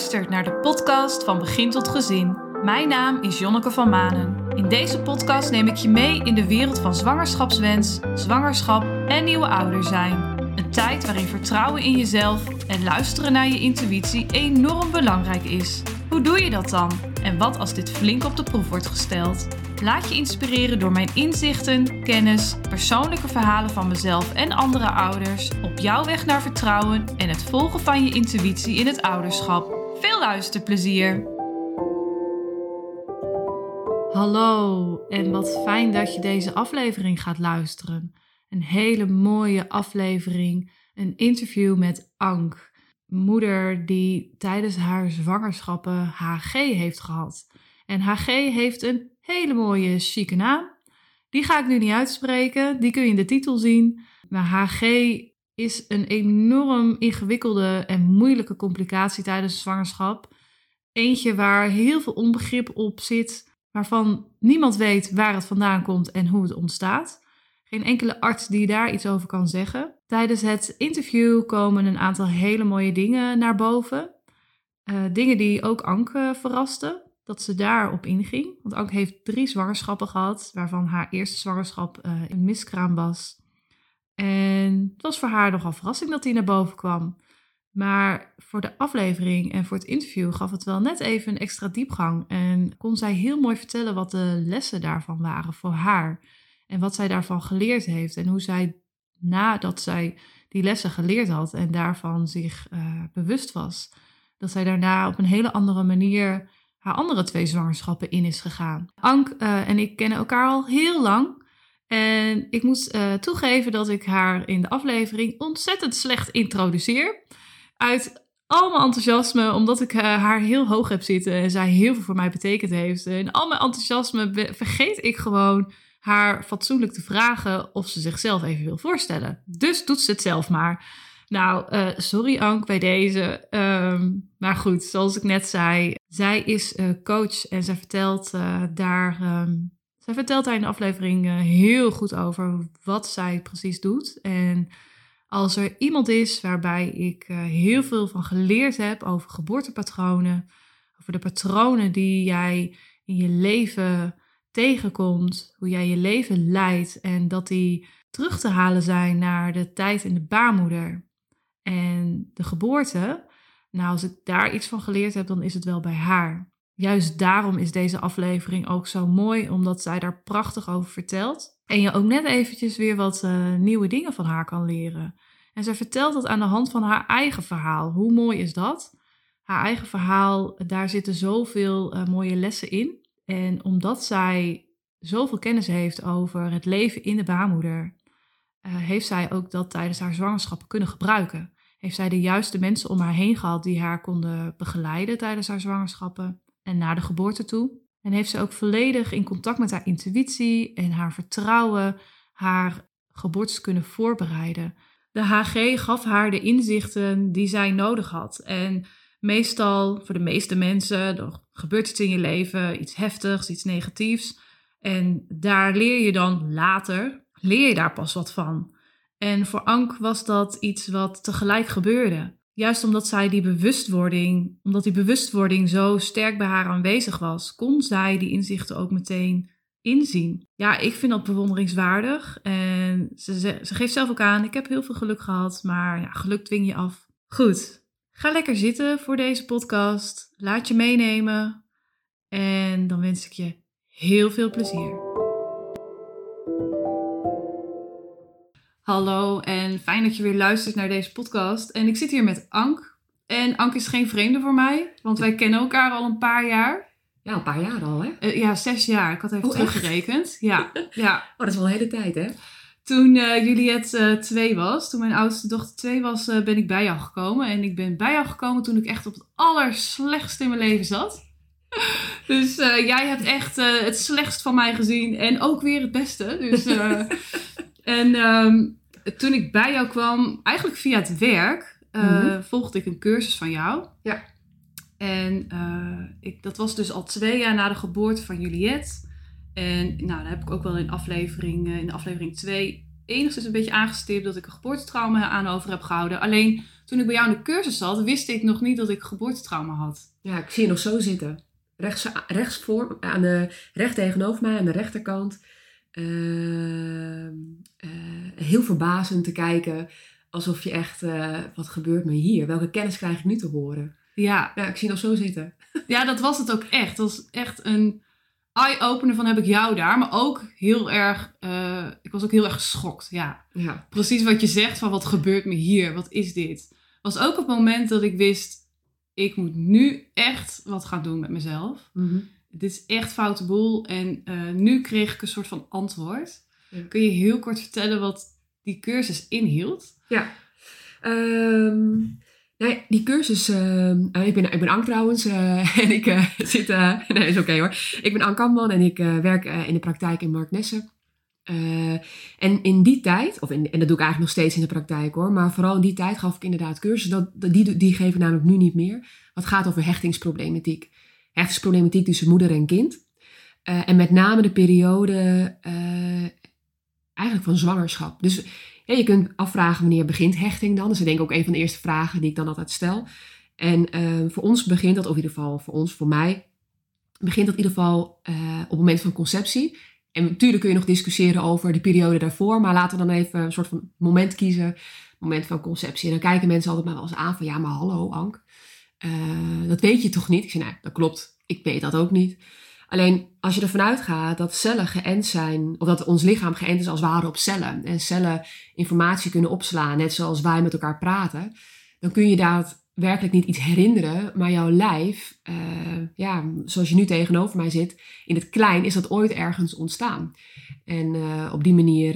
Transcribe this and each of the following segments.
luistert naar de podcast van Begin tot Gezin. Mijn naam is Jonneke van Manen. In deze podcast neem ik je mee in de wereld van zwangerschapswens, zwangerschap en nieuwe ouder zijn. Een tijd waarin vertrouwen in jezelf en luisteren naar je intuïtie enorm belangrijk is. Hoe doe je dat dan? En wat als dit flink op de proef wordt gesteld? Laat je inspireren door mijn inzichten, kennis, persoonlijke verhalen van mezelf en andere ouders op jouw weg naar vertrouwen en het volgen van je intuïtie in het ouderschap. Veel luisterplezier! Hallo en wat fijn dat je deze aflevering gaat luisteren. Een hele mooie aflevering, een interview met Ank, moeder die tijdens haar zwangerschappen HG heeft gehad. En HG heeft een hele mooie chique naam. Die ga ik nu niet uitspreken, die kun je in de titel zien. Maar HG is een enorm ingewikkelde en moeilijke complicatie tijdens de zwangerschap. Eentje waar heel veel onbegrip op zit, waarvan niemand weet waar het vandaan komt en hoe het ontstaat. Geen enkele arts die daar iets over kan zeggen. Tijdens het interview komen een aantal hele mooie dingen naar boven. Uh, dingen die ook Anke verrasten dat ze daarop inging. Want Anke heeft drie zwangerschappen gehad, waarvan haar eerste zwangerschap uh, een miskraam was. En het was voor haar nogal verrassing dat die naar boven kwam. Maar voor de aflevering en voor het interview gaf het wel net even een extra diepgang. En kon zij heel mooi vertellen wat de lessen daarvan waren voor haar. En wat zij daarvan geleerd heeft. En hoe zij nadat zij die lessen geleerd had en daarvan zich uh, bewust was, dat zij daarna op een hele andere manier haar andere twee zwangerschappen in is gegaan. Ank uh, en ik kennen elkaar al heel lang. En ik moet uh, toegeven dat ik haar in de aflevering ontzettend slecht introduceer. Uit al mijn enthousiasme, omdat ik uh, haar heel hoog heb zitten en zij heel veel voor mij betekend heeft. En al mijn enthousiasme vergeet ik gewoon haar fatsoenlijk te vragen of ze zichzelf even wil voorstellen. Dus doet ze het zelf maar. Nou, uh, sorry Ank bij deze. Um, maar goed, zoals ik net zei, zij is coach en zij vertelt daar. Um, zij vertelt daar in de aflevering heel goed over wat zij precies doet. En als er iemand is waarbij ik heel veel van geleerd heb over geboortepatronen, over de patronen die jij in je leven tegenkomt, hoe jij je leven leidt en dat die terug te halen zijn naar de tijd in de baarmoeder en de geboorte. Nou, als ik daar iets van geleerd heb, dan is het wel bij haar. Juist daarom is deze aflevering ook zo mooi, omdat zij daar prachtig over vertelt. En je ook net eventjes weer wat uh, nieuwe dingen van haar kan leren. En zij vertelt dat aan de hand van haar eigen verhaal. Hoe mooi is dat? Haar eigen verhaal, daar zitten zoveel uh, mooie lessen in. En omdat zij zoveel kennis heeft over het leven in de baarmoeder, uh, heeft zij ook dat tijdens haar zwangerschap kunnen gebruiken. Heeft zij de juiste mensen om haar heen gehad die haar konden begeleiden tijdens haar zwangerschappen en na de geboorte toe. En heeft ze ook volledig in contact met haar intuïtie en haar vertrouwen haar geboortes kunnen voorbereiden. De HG gaf haar de inzichten die zij nodig had. En meestal, voor de meeste mensen, gebeurt iets in je leven, iets heftigs, iets negatiefs. En daar leer je dan later, leer je daar pas wat van. En voor Ank was dat iets wat tegelijk gebeurde. Juist omdat zij die bewustwording, omdat die bewustwording zo sterk bij haar aanwezig was, kon zij die inzichten ook meteen inzien. Ja, ik vind dat bewonderingswaardig. En ze, ze geeft zelf ook aan, ik heb heel veel geluk gehad, maar ja, geluk dwing je af. Goed, ga lekker zitten voor deze podcast. Laat je meenemen. En dan wens ik je heel veel plezier. Hallo en fijn dat je weer luistert naar deze podcast. En ik zit hier met Ank. En Ank is geen vreemde voor mij, want wij kennen elkaar al een paar jaar. Ja, een paar jaar al, hè? Uh, ja, zes jaar. Ik had even oh, teruggerekend. Ja, ja. Oh, dat is wel een hele tijd, hè? Toen uh, Juliette uh, twee was, toen mijn oudste dochter twee was, ben ik bij jou gekomen. En ik ben bij jou gekomen toen ik echt op het allerslechtste in mijn leven zat. dus jij hebt echt het slechtst van mij gezien en ook weer het beste. Dus, en um, toen ik bij jou kwam, eigenlijk via het werk, uh, volgde ik een cursus van jou. Ja. En uh, ik, dat was dus al twee jaar na de geboorte van Juliette. En nou, daar heb ik ook wel in aflevering, uh, in aflevering 2 enigszins een beetje aangestipt dat ik een geboortetrauma aan over heb gehouden. Alleen toen ik bij jou in de cursus zat, wist ik nog niet dat ik geboortetrauma had. Ja, ik zie je nog zo zitten. Rechts, rechts voor, aan de, recht tegenover mij, aan de rechterkant. Uh, uh, heel verbazend te kijken. Alsof je echt, uh, wat gebeurt me hier? Welke kennis krijg ik nu te horen? Ja. Ja, ik zie nog zo zitten. Ja, dat was het ook echt. Dat was echt een eye-opener van heb ik jou daar. Maar ook heel erg, uh, ik was ook heel erg geschokt. Ja. Ja. Precies wat je zegt van wat gebeurt me hier? Wat is dit? Was ook het moment dat ik wist, ik moet nu echt wat gaan doen met mezelf. Mhm. Dit is echt foute boel. En uh, nu kreeg ik een soort van antwoord. Ja. Kun je heel kort vertellen wat die cursus inhield? Ja. Ehm, nee, die cursus... ehm, eh, ik, ben, ik ben Ank trouwens. eh, en ik eh, zit... eh, nee, is oké hoor. Ik ben Ank Kamman en ik eh, werk eh, in de praktijk in Marknessen. Eh, en in die tijd, of in, en dat doe ik eigenlijk nog steeds in de praktijk hoor, maar vooral in die tijd gaf ik inderdaad cursussen. Dat, dat- die, die ik namelijk nu niet meer. Wat gaat over hechtingsproblematiek. Hechtingsproblematiek tussen moeder en kind. Eh, en met name de periode eh, eigenlijk van zwangerschap. Dus je kunt afvragen wanneer begint hechting dan. Dat is denk ik ook een van de eerste vragen die ik dan altijd stel. En eh, voor ons begint dat, of in ieder geval voor ons, voor mij, begint dat in ieder geval op het moment van conceptie. En natuurlijk kun je nog discussiëren over de periode daarvoor, maar laten we dan even een soort van moment kiezen. Moment van conceptie. En dan kijken mensen altijd maar wel eens aan van, ja, maar hallo Ank, eh, dat weet je toch niet? Ik zeg, nee, dat klopt, ik weet dat ook niet. Alleen als je ervan uitgaat dat cellen geënt zijn, of dat ons lichaam geënt is als ware op cellen. En cellen informatie kunnen opslaan, net zoals wij met elkaar praten. Dan kun je daadwerkelijk niet iets herinneren, maar jouw lijf, eh, ja, zoals je nu tegenover mij zit, in het klein is dat ooit ergens ontstaan. En eh, op die manier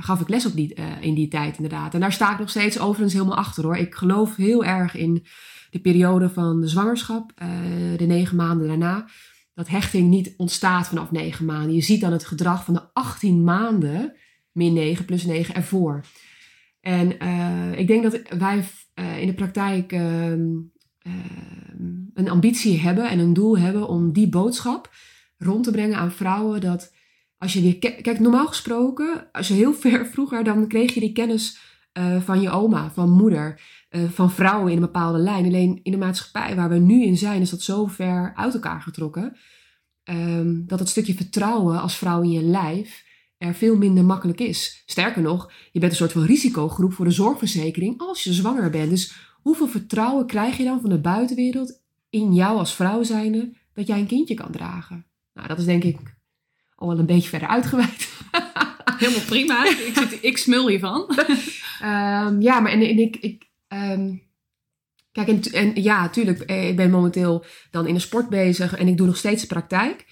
gaf ik les op die, eh, in die tijd inderdaad. En daar sta ik nog steeds overigens helemaal achter hoor. Ik geloof heel erg in de periode van de zwangerschap, eh, de negen maanden daarna. Dat hechting niet ontstaat vanaf negen maanden. Je ziet dan het gedrag van de 18 maanden, min 9 plus 9 ervoor. En eh, ik denk dat wij eh, in de praktijk ehm, ehm, een ambitie hebben en een doel hebben om die boodschap rond te brengen aan vrouwen. Dat als je die. Kijk, normaal gesproken, als je heel ver vroeger, dan kreeg je die kennis eh, van je oma, van moeder, eh, van vrouwen in een bepaalde lijn. Alleen in de maatschappij waar we nu in zijn, is dat zo ver uit elkaar getrokken. ehm, dat het stukje vertrouwen als vrouw in je lijf er veel minder makkelijk is. Sterker nog, je bent een soort van risicogroep voor de zorgverzekering als je zwanger bent. Dus hoeveel vertrouwen krijg je dan van de buitenwereld in jou als vrouw zijnde dat jij een kindje kan dragen? Nou, dat is denk ik al wel een beetje verder uitgeweid. Helemaal prima. ik, zit, ik smul hiervan. Ehm, ja, maar en, en ik. ik ehm, kijk, en, en ja, tuurlijk, eh, ik ben momenteel dan in de sport bezig en ik doe nog steeds praktijk.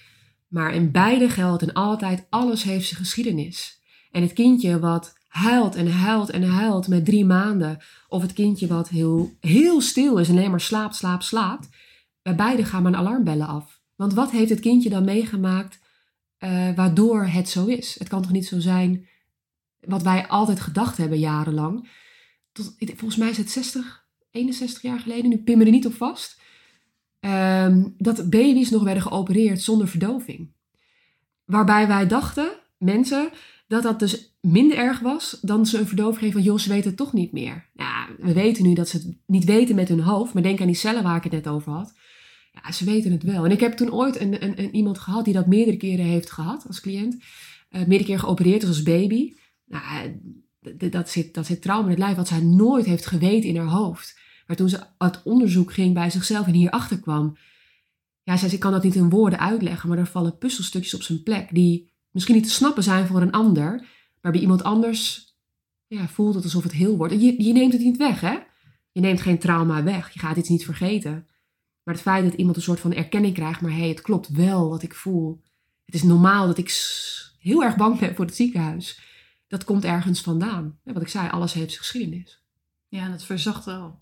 Maar in beide geldt en altijd, alles heeft zijn geschiedenis. En het kindje wat huilt en huilt en huilt met drie maanden, of het kindje wat heel, heel stil is en alleen maar slaapt, slaapt, slaapt, bij beide gaan mijn alarmbellen af. Want wat heeft het kindje dan meegemaakt eh, waardoor het zo is? Het kan toch niet zo zijn wat wij altijd gedacht hebben jarenlang. Tot, volgens mij is het 60, 61 jaar geleden, nu pin me er niet op vast. ehm, dat baby's nog werden geopereerd zonder verdoving. Waarbij wij dachten, mensen, dat dat dus minder erg was dan ze een verdoving geven van, joh, ze weten het toch niet meer. Ja, we weten nu dat ze het niet weten met hun hoofd, maar denk aan die cellen waar ik het net over had. Ze weten het wel. En ik heb toen ooit een, een, een iemand gehad die dat meerdere keren heeft gehad als cliënt. Eh, meerdere keer geopereerd is als baby. Nou, eh, dat zit, dat zit trauma in het lijf wat zij nooit heeft geweten in haar hoofd. Maar toen ze uit onderzoek ging bij zichzelf en hierachter kwam. Ja, ik kan dat niet in woorden uitleggen, maar er vallen puzzelstukjes op zijn plek die misschien niet te snappen zijn voor een ander. Maar bij iemand anders ja, voelt het alsof het heel wordt. Je, je neemt het niet weg, hè? Je neemt geen trauma weg. Je gaat iets niet vergeten. Maar het feit dat iemand een soort van erkenning krijgt, maar hé, hey, het klopt wel wat ik voel. Het is normaal dat ik heel erg bang ben voor het ziekenhuis. Dat komt ergens vandaan. Ja, wat ik zei, alles heeft zijn geschiedenis. Ja, en het verzacht wel.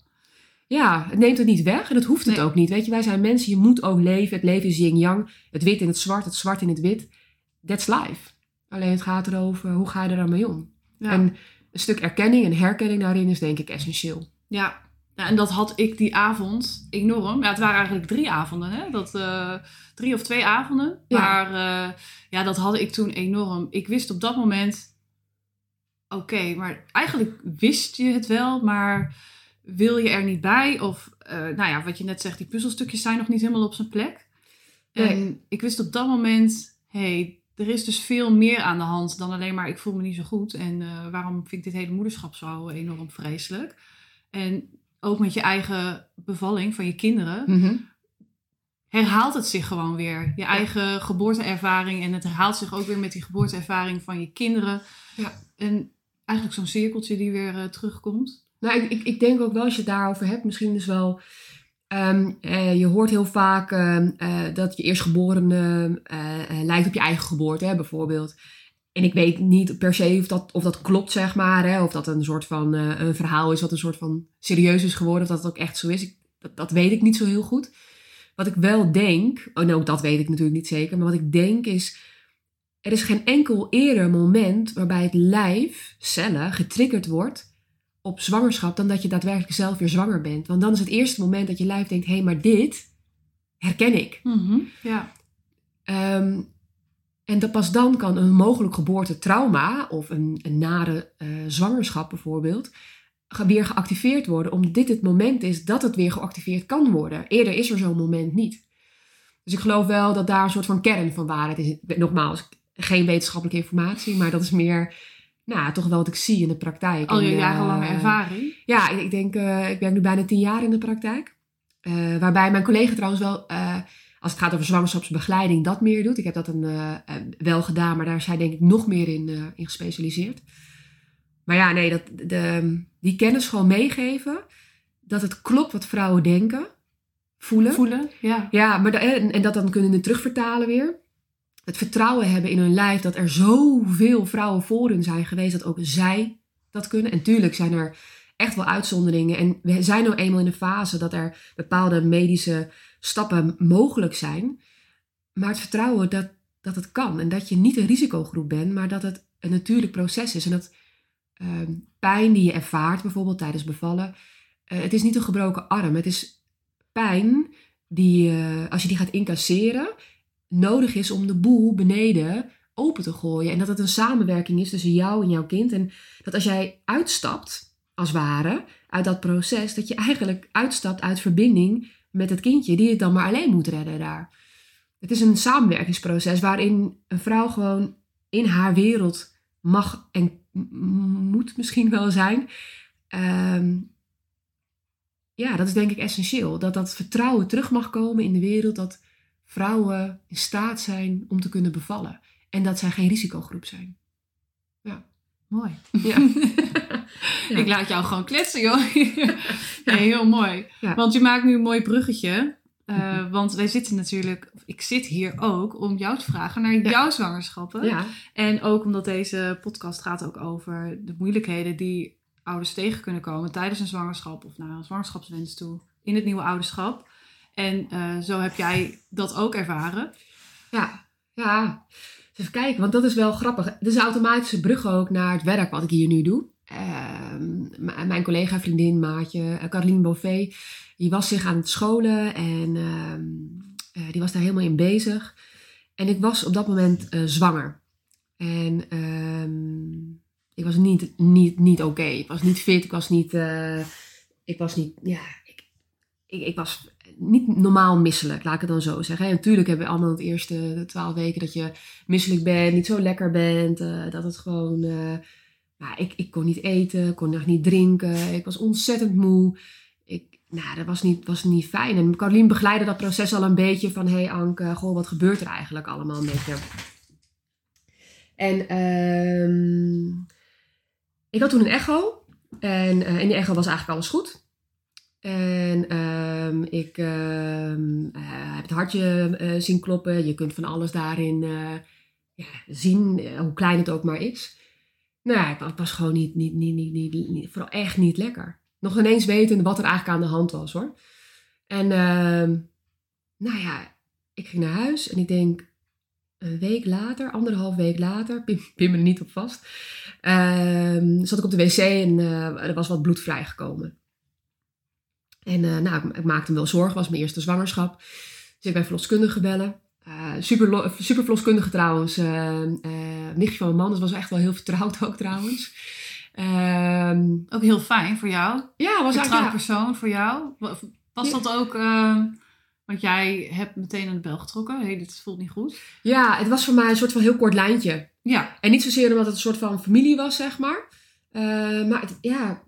Ja, het neemt het niet weg en dat hoeft het Nee. ook niet. Weet je, wij zijn mensen, je moet ook leven. Het leven is yin-yang. Het wit in het zwart, het zwart in het wit. That's life. Alleen het gaat erover, hoe ga je er dan mee om? Ja. En een stuk erkenning en herkenning daarin is denk ik essentieel. Ja. Ja, en dat had ik die avond enorm. Ja, het waren eigenlijk drie avonden, hè? Dat, eh, drie of twee avonden. Ja. Maar eh, ja, dat had ik toen enorm. Ik wist op dat moment, oké, maar eigenlijk wist je het wel, maar wil je er niet bij? Of, eh, nou ja, wat je net zegt, die puzzelstukjes zijn nog niet helemaal op zijn plek. En ik wist op dat moment, hé, hey, er is dus veel meer aan de hand dan alleen maar ik voel me niet zo goed. En waarom vind ik dit hele moederschap zo enorm vreselijk? En ook met je eigen bevalling van je kinderen Mhm. herhaalt het zich gewoon weer. Je eigen geboorteervaring en het herhaalt zich ook weer met die geboorteervaring van je kinderen. Ja. En eigenlijk zo'n cirkeltje die weer eh, terugkomt. Nou, ik, ik, ik denk ook wel als je het daarover hebt, misschien dus wel. ehm, eh, je hoort heel vaak ehm, eh, dat je eerstgeborene lijkt op je eigen geboorte, hè, bijvoorbeeld. En ik weet niet per se of dat, of dat klopt, zeg maar. Hè, of dat een soort van eh, een verhaal is wat een soort van serieus is geworden. Of dat het ook echt zo is. Ik, dat, dat weet ik niet zo heel goed. Wat ik wel denk, oh nou, dat weet ik natuurlijk niet zeker. Maar wat ik denk is, er is geen enkel eerder moment waarbij het lijf, cellen, getriggerd wordt op zwangerschap dan dat je daadwerkelijk zelf weer zwanger bent. Want dan is het eerste moment dat je lijf denkt, hé, hey, maar dit herken ik. Ja. Ehm, en dat pas dan kan een mogelijk geboortetrauma of een, een nare eh, zwangerschap bijvoorbeeld weer geactiveerd worden, omdat dit het moment is dat het weer geactiveerd kan worden. Eerder is er zo'n moment niet. Dus ik geloof wel dat daar een soort van kern van waarheid is. Nogmaals, geen wetenschappelijke informatie, maar dat is meer, nou, toch wel wat ik zie in de praktijk. Al je En, eh, jarenlange ervaring. ja, ik, ik denk, eh, ik werk nu bijna tien jaar in de praktijk. Waarbij mijn collega trouwens wel, als het gaat over zwangerschapsbegeleiding, dat meer doet. Ik heb dat een, eh, eh, wel gedaan, maar daar is hij denk ik nog meer in, eh, in gespecialiseerd. Maar ja, nee, dat, de, die kennis gewoon meegeven. Dat het klopt wat vrouwen denken, voelen. Voelen. Ja. Ja, maar en, en dat dan kunnen terugvertalen weer. Het vertrouwen hebben in hun lijf dat er zoveel vrouwen voor hun zijn geweest dat ook zij dat kunnen. En tuurlijk zijn er echt wel uitzonderingen. En we zijn nou eenmaal in een fase dat er bepaalde medische stappen mogelijk zijn. Maar het vertrouwen dat, dat het kan. En dat je niet een risicogroep bent, maar dat het een natuurlijk proces is. En dat ehm, pijn die je ervaart, bijvoorbeeld tijdens bevallen, eh, het is niet een gebroken arm. Het is pijn die, als je die gaat incasseren, nodig is om de boel beneden open te gooien. En dat het een samenwerking is tussen jou en jouw kind. En dat als jij uitstapt, als ware, uit dat proces, dat je eigenlijk uitstapt uit verbinding met het kindje, die het dan maar alleen moet redden daar. Het is een samenwerkingsproces waarin een vrouw gewoon in haar wereld mag en moet misschien wel zijn. Ehm, ja, dat is denk ik essentieel. Dat dat vertrouwen terug mag komen in de wereld. Dat vrouwen in staat zijn om te kunnen bevallen. En dat zij geen risicogroep zijn. Mooi. Ja. Ja. Ik laat jou gewoon kletsen, joh. nee, heel mooi. Want je maakt nu een mooi bruggetje. Eh. Want wij zitten natuurlijk, ik zit hier ook om jou te vragen naar Ja. jouw zwangerschappen. ja. En ook omdat deze podcast gaat ook over de moeilijkheden die ouders tegen kunnen komen tijdens een zwangerschap of naar een zwangerschapswens toe in het nieuwe ouderschap. En eh, zo heb jij dat ook ervaren. Ja, ja. Dus Even kijken, want dat is wel grappig. Het is een automatische brug ook naar het werk wat ik hier nu doe. Ehm, mijn collega, vriendin, maatje, eh, Caroline Beauvais, die was zich aan het scholen en ehm, eh, die was daar helemaal in bezig. En ik was op dat moment eh, zwanger. En ehm, ik was niet, niet, niet oké. Ik was niet fit, ik was niet, ik was niet, ja, ik, ik, ik was niet normaal misselijk, laat ik het dan zo zeggen. En natuurlijk hebben we allemaal het eerste twaalf weken dat je misselijk bent, niet zo lekker bent. dat het gewoon. Nou, ik, ik kon niet eten, kon nog niet drinken. Ik was ontzettend moe. Ik, nou, dat was niet, was niet fijn. En Caroline begeleidde dat proces al een beetje van: hé hey Anke, goh, wat gebeurt er eigenlijk allemaal een beetje? En ehm, ik had toen een echo. En eh, in die echo was eigenlijk alles goed. En ehm, ik ehm, eh, heb het hartje eh, zien kloppen. Je kunt van alles daarin ja, zien, hoe klein het ook maar is. Nou, ik wa- ik was gewoon niet, niet, niet, niet, niet, vooral echt niet lekker. Nog ineens weten wat er eigenlijk aan de hand was hoor. En ehm, nou ja, ik ging naar huis en ik denk een week later, anderhalf week later, pin me er niet op vast, ehm, zat ik op de wc en eh, er was wat bloed vrijgekomen. En eh, nou, ik, ik maakte me wel zorgen, was mijn eerste zwangerschap. Dus ik bij verloskundige bellen. Uh, super, super verloskundige trouwens. Uh, nichtje van mijn man, dat was echt wel heel vertrouwd ook trouwens. Ehm, Ook heel fijn voor jou. ja, was Vertrouwd eigenlijk... Ja, persoon voor jou. Wa- Was dat ook... ehm, want jij hebt meteen aan de bel getrokken. Hé, hey, dit voelt niet goed. ja, het was voor mij een soort van heel kort lijntje. Ja. En niet zozeer omdat het een soort van familie was, zeg maar. Eh, maar het- ja,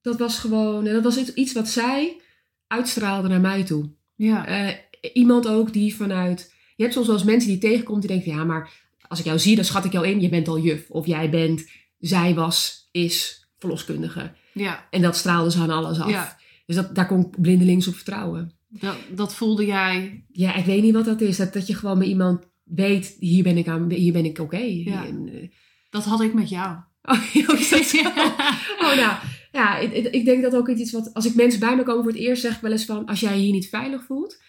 dat was gewoon... Dat was iets- iets wat zij uitstraalde naar mij toe. Ja. Eh, iemand ook die vanuit... Je hebt soms wel eens mensen die tegenkomt die denken... Ja, maar als ik jou zie, dan schat ik jou in. Je bent al juf. Of jij bent... Zij was, is verloskundige. ja. En dat straalde ze aan alles af. Ja. Dus dat, daar kon ik blindelings op vertrouwen. Dat, dat voelde jij... Ja, ik weet niet wat dat is. Dat, dat je gewoon met iemand weet... Hier ben ik, aan, hier ben ik oké. Ja. Eh, Dat had ik met jou. Oh? Oh, nou, ja, ik, ik- ik denk dat ook iets wat... Als ik mensen bij me komen voor het eerst, zeg ik wel eens van... Als jij je hier niet veilig voelt...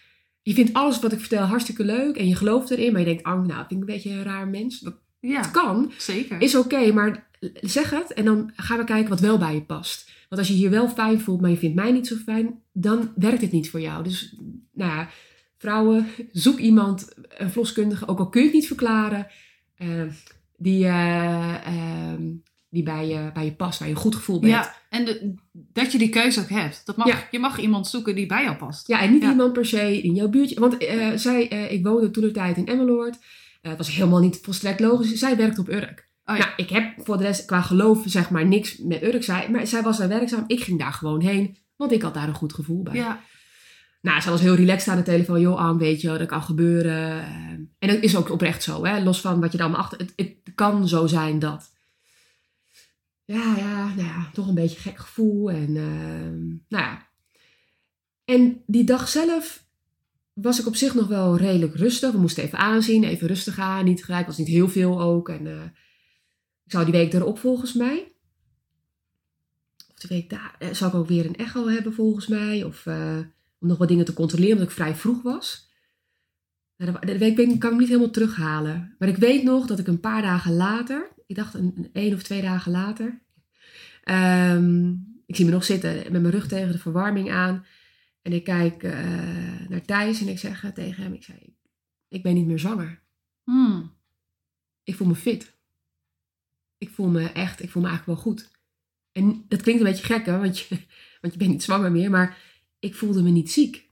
Je vindt alles wat ik vertel hartstikke leuk en je gelooft erin. Maar je denkt, Ank, nou, vind ik een beetje een raar mens. Dat Ja, kan, zeker. is oké, maar zeg het. En dan gaan we kijken wat wel bij je past. Want als je je wel fijn voelt, maar je vindt mij niet zo fijn... Dan werkt het niet voor jou. Dus, nou ja, vrouwen, zoek iemand, een verloskundige. Ook al kun je het niet verklaren... eh, die, eh, ehm, die bij, je, bij je past, waar je een goed gevoel bent. Ja, en de- dat je die keuze ook hebt. Dat mag, Ja. Je mag iemand zoeken die bij jou past. Ja, en niet Ja. iemand per se in jouw buurtje. Want eh, zij, eh, ik woonde toen de tijd in Emmeloord. Eh, Het was helemaal niet volstrekt logisch. Zij werkte op Urk. Oh ja. Nou, ik heb voor de rest qua geloof zeg maar niks met Urk. Zij, maar zij was daar werkzaam. Ik ging daar gewoon heen. Want ik had daar een goed gevoel bij. Ja, Nou, zij was heel relaxed aan de telefoon. Joh, Anne, weet je dat kan gebeuren. Eh, En dat is ook oprecht zo. Hè? Los van wat je dan achter... Het, het kan zo zijn dat... Ja, ja, nou ja, toch een beetje gek gevoel. En ehm, nou ja. En die dag zelf was ik op zich nog wel redelijk rustig. We moesten even aanzien, even rustig aan. Niet gelijk, was niet heel veel ook. En eh, ik zou die week erop volgens mij... Of de week daar... eh, zou ik ook weer een echo hebben volgens mij. Of... eh, om nog wat dingen te controleren, omdat ik vrij vroeg was. Nou, de, week kan ik niet helemaal terughalen. Maar ik weet nog dat ik een paar dagen later, ik dacht een, een één of twee dagen later, ehm, ik zie me nog zitten met mijn rug tegen de verwarming aan. En ik kijk eh, naar Thijs en ik zeg tegen hem, ik zei, ik ben niet meer zwanger. Hmm. Ik voel me fit. Ik voel me echt, ik voel me eigenlijk wel goed. En dat klinkt een beetje gek, hè, want je, want je bent niet zwanger meer, maar ik voelde me niet ziek.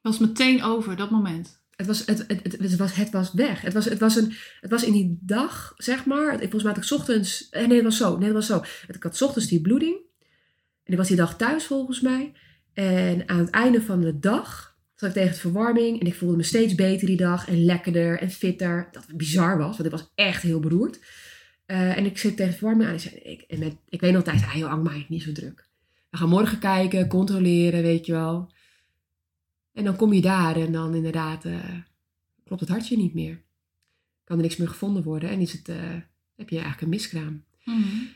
was meteen over dat moment. Het was, het, het, het, het was, het was weg. Het was, het, was een, het was in die dag, zeg maar. Volgens mij had ik ochtends. eh, Nee, het was zo. Nee, het was zo. Ik had ochtends die bloeding. En ik was die dag thuis, volgens mij. En aan het einde van de dag zat ik tegen de verwarming. En ik voelde me steeds beter die dag. En lekkerder en fitter. Dat bizar was, want ik was echt heel beroerd. Eh, en ik zit tegen de verwarming aan. En ik, zei, ik, en met, ik weet nog tijd, ah joh, Ang, maak je niet zo druk. We gaan morgen kijken, controleren, weet je wel. En dan kom je daar en dan inderdaad eh, klopt het hartje niet meer. Kan er niks meer gevonden worden en is het, eh, heb je eigenlijk een miskraam. Hmm.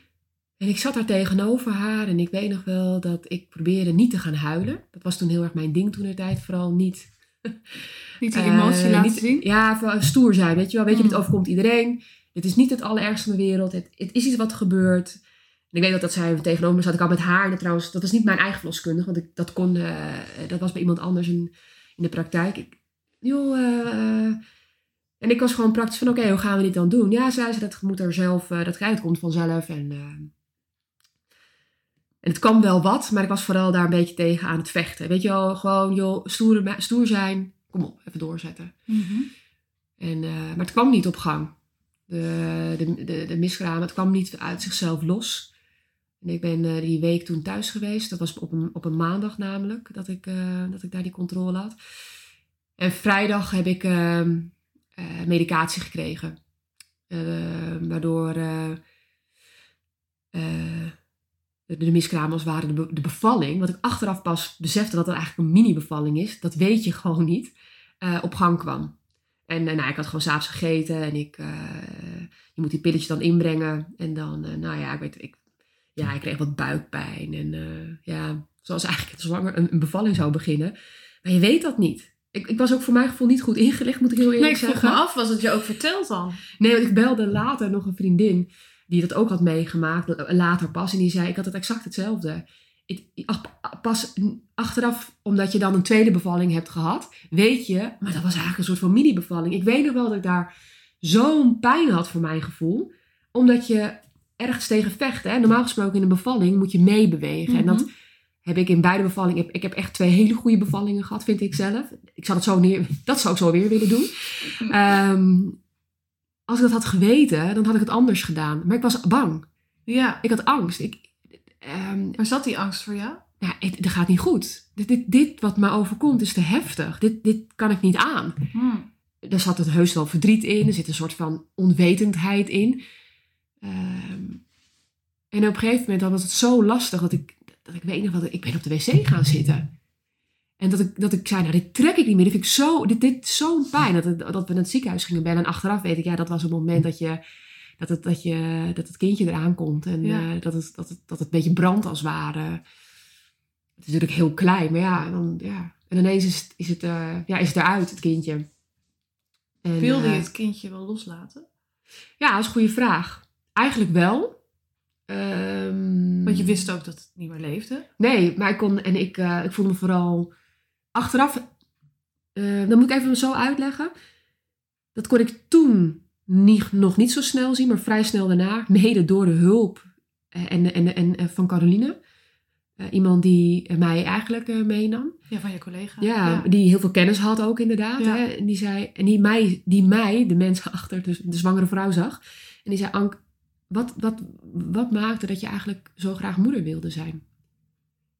En ik zat daar tegenover haar en ik weet nog wel dat ik probeerde niet te gaan huilen. Dat was toen heel erg mijn ding toen de tijd, vooral niet... Niet die eh, emotie laten niet- zien. Ja, stoer zijn, weet je wel. Weet je, dit Mm. overkomt iedereen. Dit is niet het allerergste in de wereld. Het, het is iets wat gebeurt. Ik weet ook dat zij tegenover me zat. Ik had met haar, en trouwens, dat was niet mijn eigen verloskundige, want ik, dat kon, eh, dat was bij iemand anders in, in de praktijk. Ik, joh, eh, eh. en ik was gewoon praktisch van, oké, hoe gaan we dit dan doen? Ja, zei ze, dat moet er zelf, eh, dat komt vanzelf. En, en het kwam wel wat, maar ik was vooral daar een beetje tegen aan het vechten. Weet je wel, gewoon, joh, stoer, stoer zijn. Kom op, even doorzetten. Mhm. En, maar het kwam niet op gang. De, de, de, de miskraam, het kwam niet uit zichzelf los. Ik ben eh, die week toen thuis geweest. Dat was op een, op een maandag namelijk, dat ik, eh, dat ik daar die controle had. En vrijdag heb ik ehm, eh, medicatie gekregen. Eh, waardoor de, de miskraam als het ware de, be- de bevalling, wat ik achteraf pas besefte dat het eigenlijk een mini-bevalling is, dat weet je gewoon niet, op gang kwam. En nou, ik had gewoon s'avonds gegeten en ik, je moet die pilletjes dan inbrengen. En dan, nou ja, ik weet, ik, ja, ik kreeg wat buikpijn. En eh, ja, zoals eigenlijk het zwanger een, een bevalling zou beginnen. Maar je weet dat niet. Ik, ik was ook voor mijn gevoel niet goed ingelicht, moet ik heel Nee, eerlijk ik vroeg zeggen. me af, was het je ook verteld dan? Nee, want ik belde later nog een vriendin die dat ook had meegemaakt, later pas. En die zei, ik had het exact hetzelfde. pas achteraf, omdat je dan een tweede bevalling hebt gehad, weet je, maar dat was eigenlijk een soort van mini-bevalling. Ik weet nog wel dat ik daar zo'n pijn had voor mijn gevoel, omdat je ergens tegen vecht. Hè? Normaal gesproken in een bevalling moet je meebewegen. En dat Mhm. heb ik in beide bevallingen. Ik heb, echt twee hele goede bevallingen gehad, vind ik zelf. Ik zou het zo neer, dat zou ik zo weer willen doen. Ehm, als ik dat had geweten, dan had ik het anders gedaan. Maar ik was bang. Ja. Ik had angst. Ik, ehm, Waar zat die angst voor jou? ja, het, dat gaat niet goed. Dit, dit, dit wat me overkomt is te heftig. Dit, dit kan ik niet aan. Hmm. Er zat het heus wel verdriet in. Er zit een soort van onwetendheid in. Ehm, en op een gegeven moment was het zo lastig dat ik, dat ik weet nog wat ik ben op de wc gaan zitten. En dat ik, dat ik zei, nou dit trek ik niet meer. Dit vind ik zo, dit, dit zo'n pijn. Dat, dat we naar het ziekenhuis gingen bellen. En achteraf weet ik, ja, dat was het moment dat je, dat het, dat je, dat het kindje eraan komt. En Ja. eh, dat, het, dat, het, dat het een beetje brandt als het ware. Het is natuurlijk heel klein, maar ja, dan, ja. En ineens is het, is het, eh, ja, is het eruit, het kindje. En, Wilde je eh, het kindje wel loslaten? Ja, dat is een goede vraag. Eigenlijk wel. Ehm, Want je wist ook dat het niet meer leefde. Nee, maar ik kon en ik, eh, ik voelde me vooral achteraf. eh, dan moet ik even zo uitleggen. Dat kon ik toen niet, nog niet zo snel zien, maar vrij snel daarna, mede door de hulp eh, en, en, en, en van Caroline. Iemand die mij eigenlijk meenam. Ja, van je collega. Ja, die heel veel kennis had ook inderdaad. Ja. Hè? En die zei, en die mij, die mij, de mensen achter, dus de zwangere vrouw zag. En die zei, Ank, wat, wat, wat maakte dat je eigenlijk zo graag moeder wilde zijn?